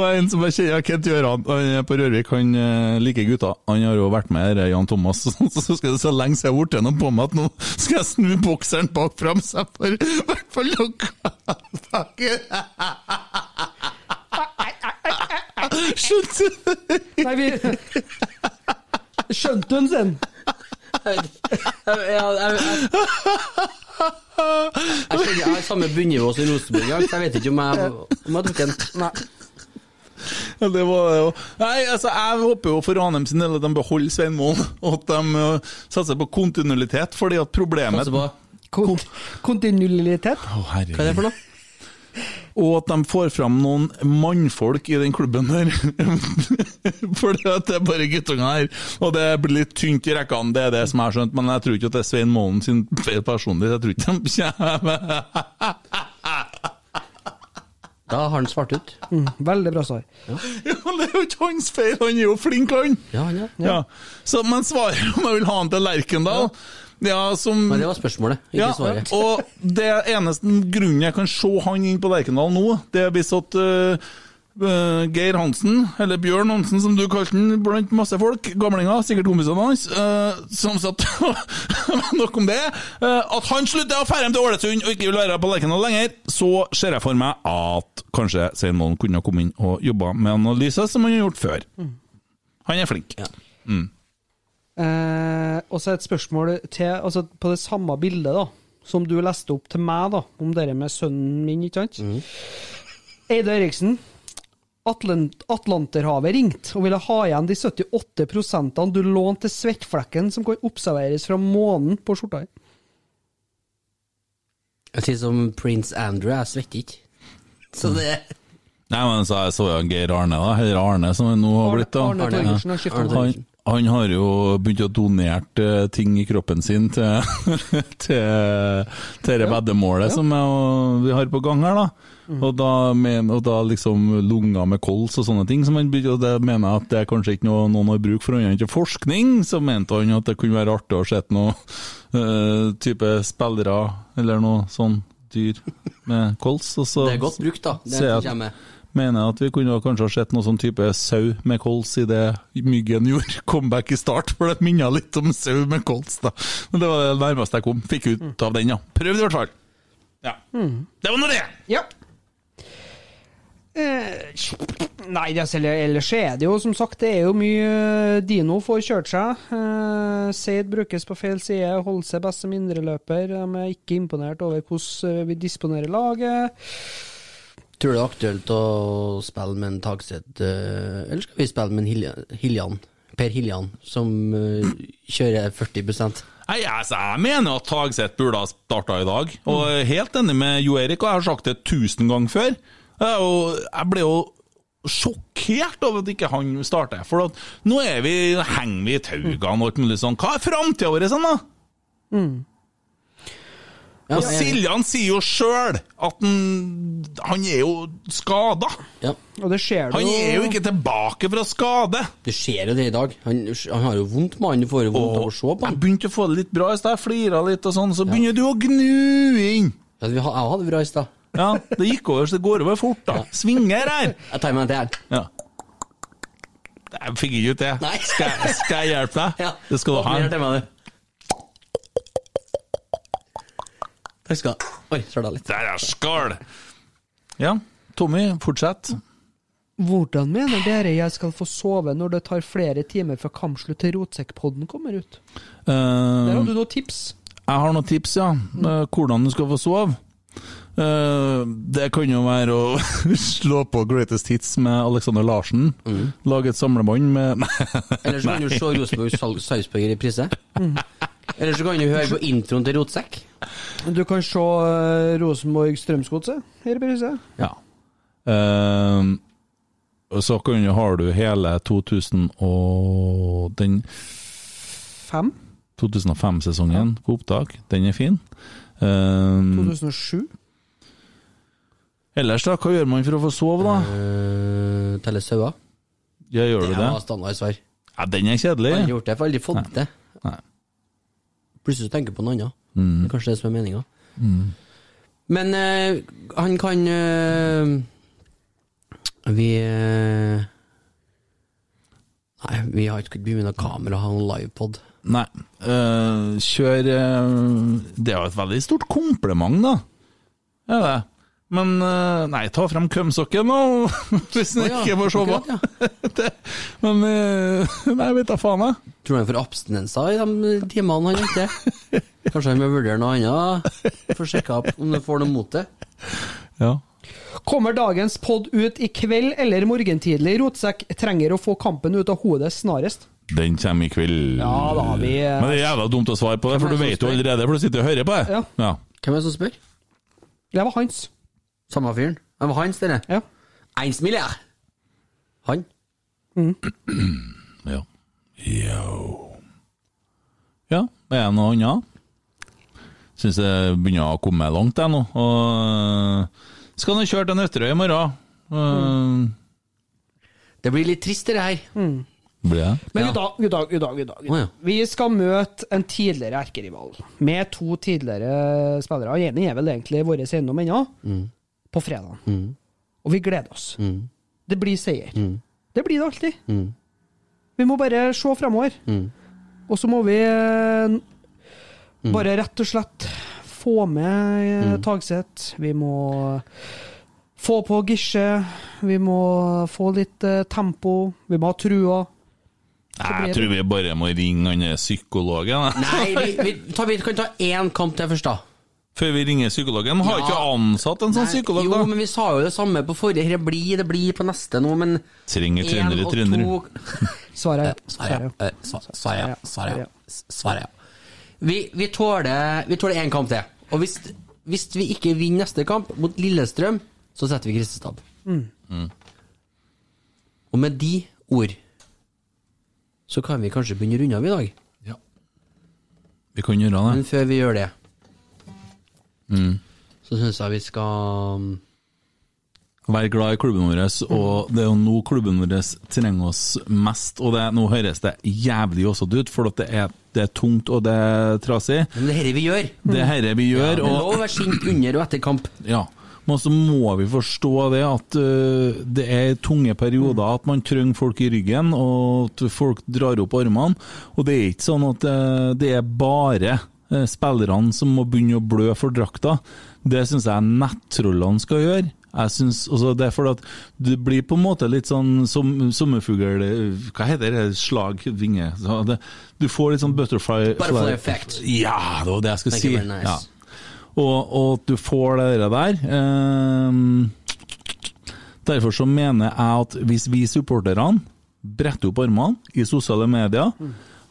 var, en som jeg kjenner, Kent Gjøran, han er på Rørvik, han eh, liker gutta. Han har jo vært med her, Jan Thomas, så, *laughs* så skal det så lenge siden jeg har blitt gjennom på meg at nå skal jeg snu bokseren bak fram, så jeg får i hvert fall noe Skjønte du? Nei, vi Skjønte hun sin? Jeg, jeg, jeg, jeg, kjenner jeg har samme bunnivå som Rosenborg, så jeg vet ikke om jeg, om jeg tok en. Nei. Ja, det var det jo. Nei, altså, jeg håper jo for Ranheim sin del at de beholder Svein Målen, og at de uh, satser på kontinuitet, fordi at problemet Satser på Kont kontinuitet? Å, herregud. Hva er det for noe? Og at de får fram noen mannfolk i den klubben der. *laughs* For det er bare guttunger her. Og det blir litt tynt i rekkene, det er det som jeg har skjønt. Men jeg tror ikke at det er Svein Målen sin feil personlig. Jeg tror ikke de kommer Da har han svart ut. Mm, veldig bra svar. Ja, men Det er jo ikke hans feil, han er jo flink, han! Ja, ja, ja. Ja. Så, men svaret om jeg vil ha han til Lerkendal ja. Som Men det var spørsmålet, ikke ja, svaret. Og det eneste grunnen jeg kan se han inn på Lerkendal nå, det er hvis at øh, Geir Hansen, eller Bjørn Hansen som du kalte han, blant masse folk, gamlinger, sikkert kompisene hans, uh, som satt *laughs* Nok om det. Uh, at han slutter å ferde til Ålesund og ikke vil være på Lerkendal lenger, så ser jeg for meg at kanskje Svein Målen kunne ha kommet inn og jobba med analyse, som han har gjort før. Han er flink. Mm. Eh, og så et spørsmål til altså på det samme bildet da som du leste opp til meg, da om det med sønnen min, ikke sant? Eide Eriksen. Atlant Atlanterhavet ringte og ville ha igjen de 78 prosentene du lånte til svettflekken som kan observeres fra månen på skjorta di. Jeg sier som prins Andrew, jeg svetter ikke. *laughs* Så det Nei, men så jeg så jo Geir Arne, da. Eller Arne, som nå har blitt. da. Arne Torgersen har skiftet Arne, han, han har jo begynt å donert eh, ting i kroppen sin til, *laughs* til, til det veddemålet som jeg, vi har på gang her, da. Mm. Og, da men, og da liksom lunger med kols og sånne ting. Som han begynte, og det mener jeg at det er kanskje ikke noe noen har bruk for annet enn til forskning. Så mente han at det kunne være artig å se noen uh, *laughs* type spillere eller noe sånn dyr med kols. Og så, Det er godt brukt, da. Det ser jeg at-. Mener at vi kunne kanskje ha sett noe sånn type sau med kols i det Myggen gjorde *laughs* comeback i start, for det minner litt om sau med kols, da. Men det var det nærmeste jeg kom. Fikk ut av den, ja. Prøvde i hvert fall. Ja. Det var nå det! Ja. Eh, nei, er- eller- ellers er det jo som sagt Det er jo mye eh, Dino får kjørt seg. Eh, Seid brukes på feil side, holder seg best som indreløper. De er ikke imponert over hvordan eh, vi disponerer laget. Tror du det er aktuelt å spille med en Tagseth, eh, eller skal vi spille med en Hiljan, Hiljan Per Hiljan, som eh, kjører 40% Nei, altså, jeg mener at Tagseth burde ha starta i dag. Og jeg er helt enig med Jo Erik, og jeg har sagt det tusen ganger før. Og jeg ble jo sjokkert over at ikke han starter. For at nå er vi, henger vi i taugene og alt mulig sånn. Hva er framtida vår sånn, da? Ja, og Siljan sier jo sjøl at han, han er jo skada. Og det skjer du Han er jo ikke tilbake fra skade. Det skjer jo det i dag. Han, han har jo vondt, mannen. Du får jo vondt av å se på Jeg begynte å få det litt bra i stad, jeg flira litt og sånn, så begynner du å gnu inn. Ja, vi jeg hadde det bra i stad. Ja, det gikk over, så det går over fort, da. Svinger her. Jeg tar meg en til her. Ja. Jeg fikk ikke ut det. Skal, jeg- skal jeg hjelpe deg? Ja. Det skal du ha. Takk skal du ha. Oi, søla litt. Der er skål! Ja, Tommy, fortsett. Hvordan mener dere jeg skal få sove når det tar flere timer fra kampslutt til rotsekkpodden kommer ut? Der har Uh, du noen tips. jeg har noen tips, ja. Uh, hvordan du skal få sove. Uh, det kan jo være å *laughs* slå på Greatest Hits med Alexander Larsen. Lage et samlebånd med *laughs* Eller så kan du se Rosenborg Sal- Sarpsborg i reprise. Eller så kan du høre på introen til Rotsekk. Du kan se uh, Rosenborg Strømsgodset i reprise. Ja. Um, og så kan du, har du hele 2000 og den 2005-sesongen på opptak. Den er fin. Um, 2007. ellers, da? Hva gjør man for å få sove, da? Uh, Telle sauer. Ja, gjør du Det det? var standardsvar. Ja, den er kjedelig. Aldri gjort det, for aldri fått det. Nei. Plutselig tenker du på noe annet. Mm. Det er Kanskje det som er meninga. Mm. Men eh, han kan eh, Vi eh, Nei, vi har ikke begynt med kamera, ha en livepod. Nei. Kjør Det er jo et veldig stort kompliment, da. Er det? Men eh, nei, ta frem kømsokken, nå, *laughs* hvis den ja, ikke får sove. akkurat, *laughs* Men eh, Nei, vet da faen, jeg. Tror du han får abstinenser i de timene han venter? *laughs* Kanskje han må vurdere noe annet? For å sjekke opp om du får noe mot det? Ja. Kommer dagens pod ut i kveld eller morgentidlig? Rotsekk trenger å få kampen ut av hodet snarest. Den kommer i kveld. Ja, da har vi, Men det er jævla dumt å svare på det, for du vet jo allerede, for du sitter og hører på det. Ja. Hvem er det som spør? Det var hans. Samme fyren? Det var hans, denne. Ja. Eins milliard. Han? *clears throat* Ja. Yo. Ja, er det noe annet? Syns jeg begynner å komme langt, jeg nå. Og skal nå kjøre til Nøtterøy i morgen. Mm. Det blir litt trist, det her. Blir det? Men dag, i dag, i dag. Oh, ja. Vi skal møte en tidligere erkerival med to tidligere spillere. Den ene er vel egentlig vår eiendom ennå, Mm. På fredag. Mm. Og vi gleder oss. Mm. Det blir seier. Mm. Det blir det alltid. Mm. Vi må bare se fremover. Mm. Og så må vi eh, bare rett og slett få med eh. Tagseth. Vi må få på Gisje. Vi må få litt eh, tempo. Vi må ha trua. Jeg tror vi bare må ringe han psykologen. Nei, vi, vi, ta, vi kan ta én kamp til først, da. Før vi ringer psykologen. Har Ja. ikke ansatt en sånn psykolog, da? jo, men vi sa jo det samme på forrige. Det blir, det blir på neste nå, men Trenger en trenere, og trenere. to- *laughs* Svaret ja. Svaret ja. Svaret ja. Vi, vi tåler Vi én kamp til. Og hvis, hvis vi ikke vinner neste kamp mot Lillestrøm, så setter vi Kristestad Mm. Og med de ord så kan vi kanskje begynne å runde av i dag. Ja. Vi kan gjøre det. Men før vi gjør det, Mm. så syns jeg vi skal Være glad i klubben vår, og det er jo nå klubben vår trenger oss mest. Og det, nå høres det jævlig også ut, for det er, det er tungt og det er trasig. Men det er dette vi gjør. Det er dette vi gjør. Ja, det er lov å være sint under og etter kamp. Ja, men så må vi forstå det at uh, det er tunge perioder, at man trenger folk i ryggen, og at folk drar opp armene. Og det er ikke sånn at uh, det er bare spillerne som må begynne å blø for drakta. Det syns jeg nettrollene skal gjøre. Jeg synes, altså det er fordi at du blir på en måte litt sånn som sommerfugl Hva heter det? Slag, vinge så det, Du får litt sånn butterfly Butterfly effect. Ja, det var det jeg skulle si. nice. Ja. Og, at du får det der. Eh, derfor så mener jeg at hvis vi supporterne bretter opp armene i sosiale medier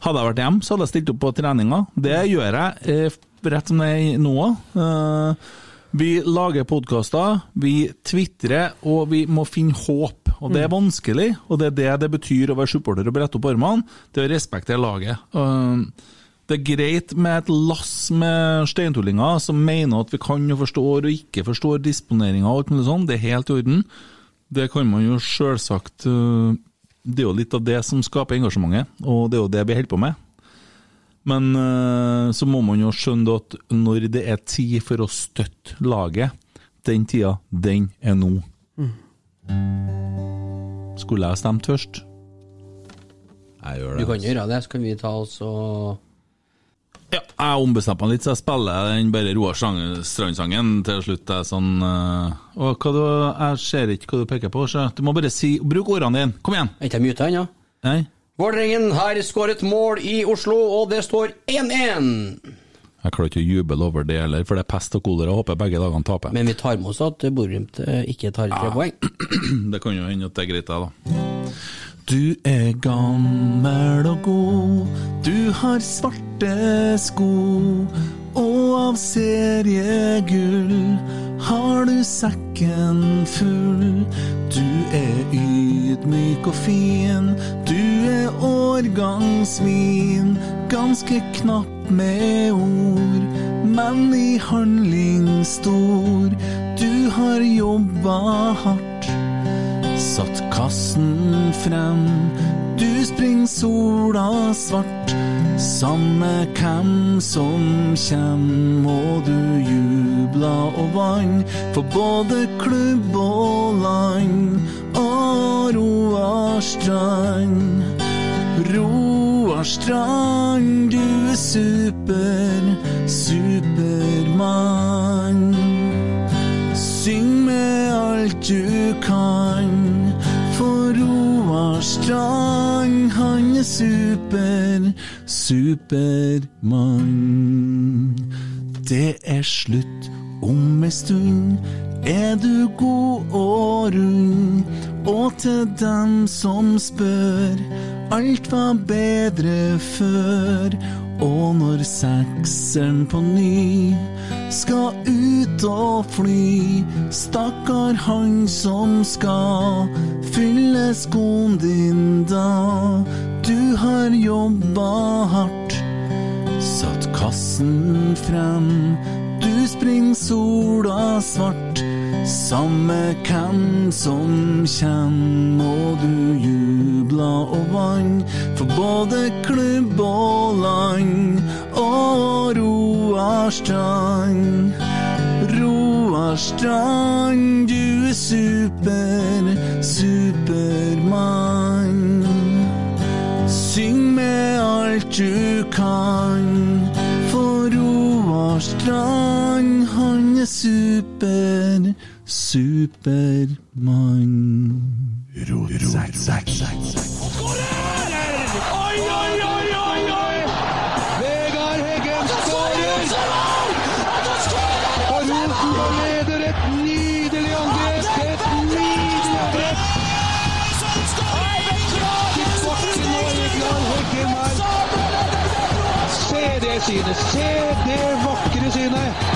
Hadde jeg vært hjemme, så hadde jeg stilt opp på treninga. Det gjør jeg eh, rett som det er nå. Eh, vi lager podkaster, vi tvitrer, og vi må finne håp. Og det er vanskelig, og det er det det betyr å være supporter og brette opp armene. Det er å respektere laget. Eh, det er greit med et lass med steintullinger som mener at vi kan og forstår og ikke forstår disponeringa og alt mulig sånt, Det er helt i orden. Det kan man jo sjølsagt øh, Det er jo litt av det som skaper engasjementet, og det er jo det vi holder på med. Men øh, så må man jo skjønne at når det er tid for å støtte laget, den tida, den er nå. Skulle jeg stemt først? Jeg gjør det. Du kan gjøre det, så kan vi ta oss og Ja, jeg ombestemte meg litt, så jeg spiller den bare Roar Strand- Strand-sangen til slutt. Er sånn øh, og hva du, Jeg ser ikke hva du peker på. Så du må bare si Bruk ordene dine. Kom igjen. Er ikke jeg muta ennå? Nei. Vålerengen har skåret mål i Oslo, og det står 1-1. Jeg klarer ikke å juble over det heller, for det er pest og kolera. Jeg Håper begge dagene taper. Men vi tar med oss at Bodø-Glimt eh, ikke tar tre poeng. *clears throat* Det kan jo hende at det er greit, det, da. Du er gammel og god, du har svarte sko, og av seriegull har du sekken full. Du er ydmyk og fin, du er årgangsvin, ganske knapp med ord, men i handling stor. Du har jobba hardt satt kassen frem. Du springer sola svart, samme hvem som kjem. Og du jubla og vann for både klubb og land. Og Roar Strand, Roar Strand, du er super, supermann. Syng med alt du kan, Roar Strand, han er super, supermann. Det er slutt om ei stund, er du god og rund. Og til dem som spør, alt var bedre før. Og når sekseren på ny skal ut og fly, stakkar han som skal fylle skoen din da. Du har jobba hardt, satt kassen frem. Du springer sola svart, samme hvem som kjem. må du jubla og vann for både klubb og land. Og Roar Strand, Roar Strand, du er super, supermann. Syng med alt du kan, for Roar Strand, han er super, supermann. Oi, oi, oi, oi, oi! Vegard Heggen skårer! Og Rosenborg leder et nydelig angrep! Et nydelig angrep! Tilbake nå, Vegard Heggen her. Se det synet! Se det vakre synet!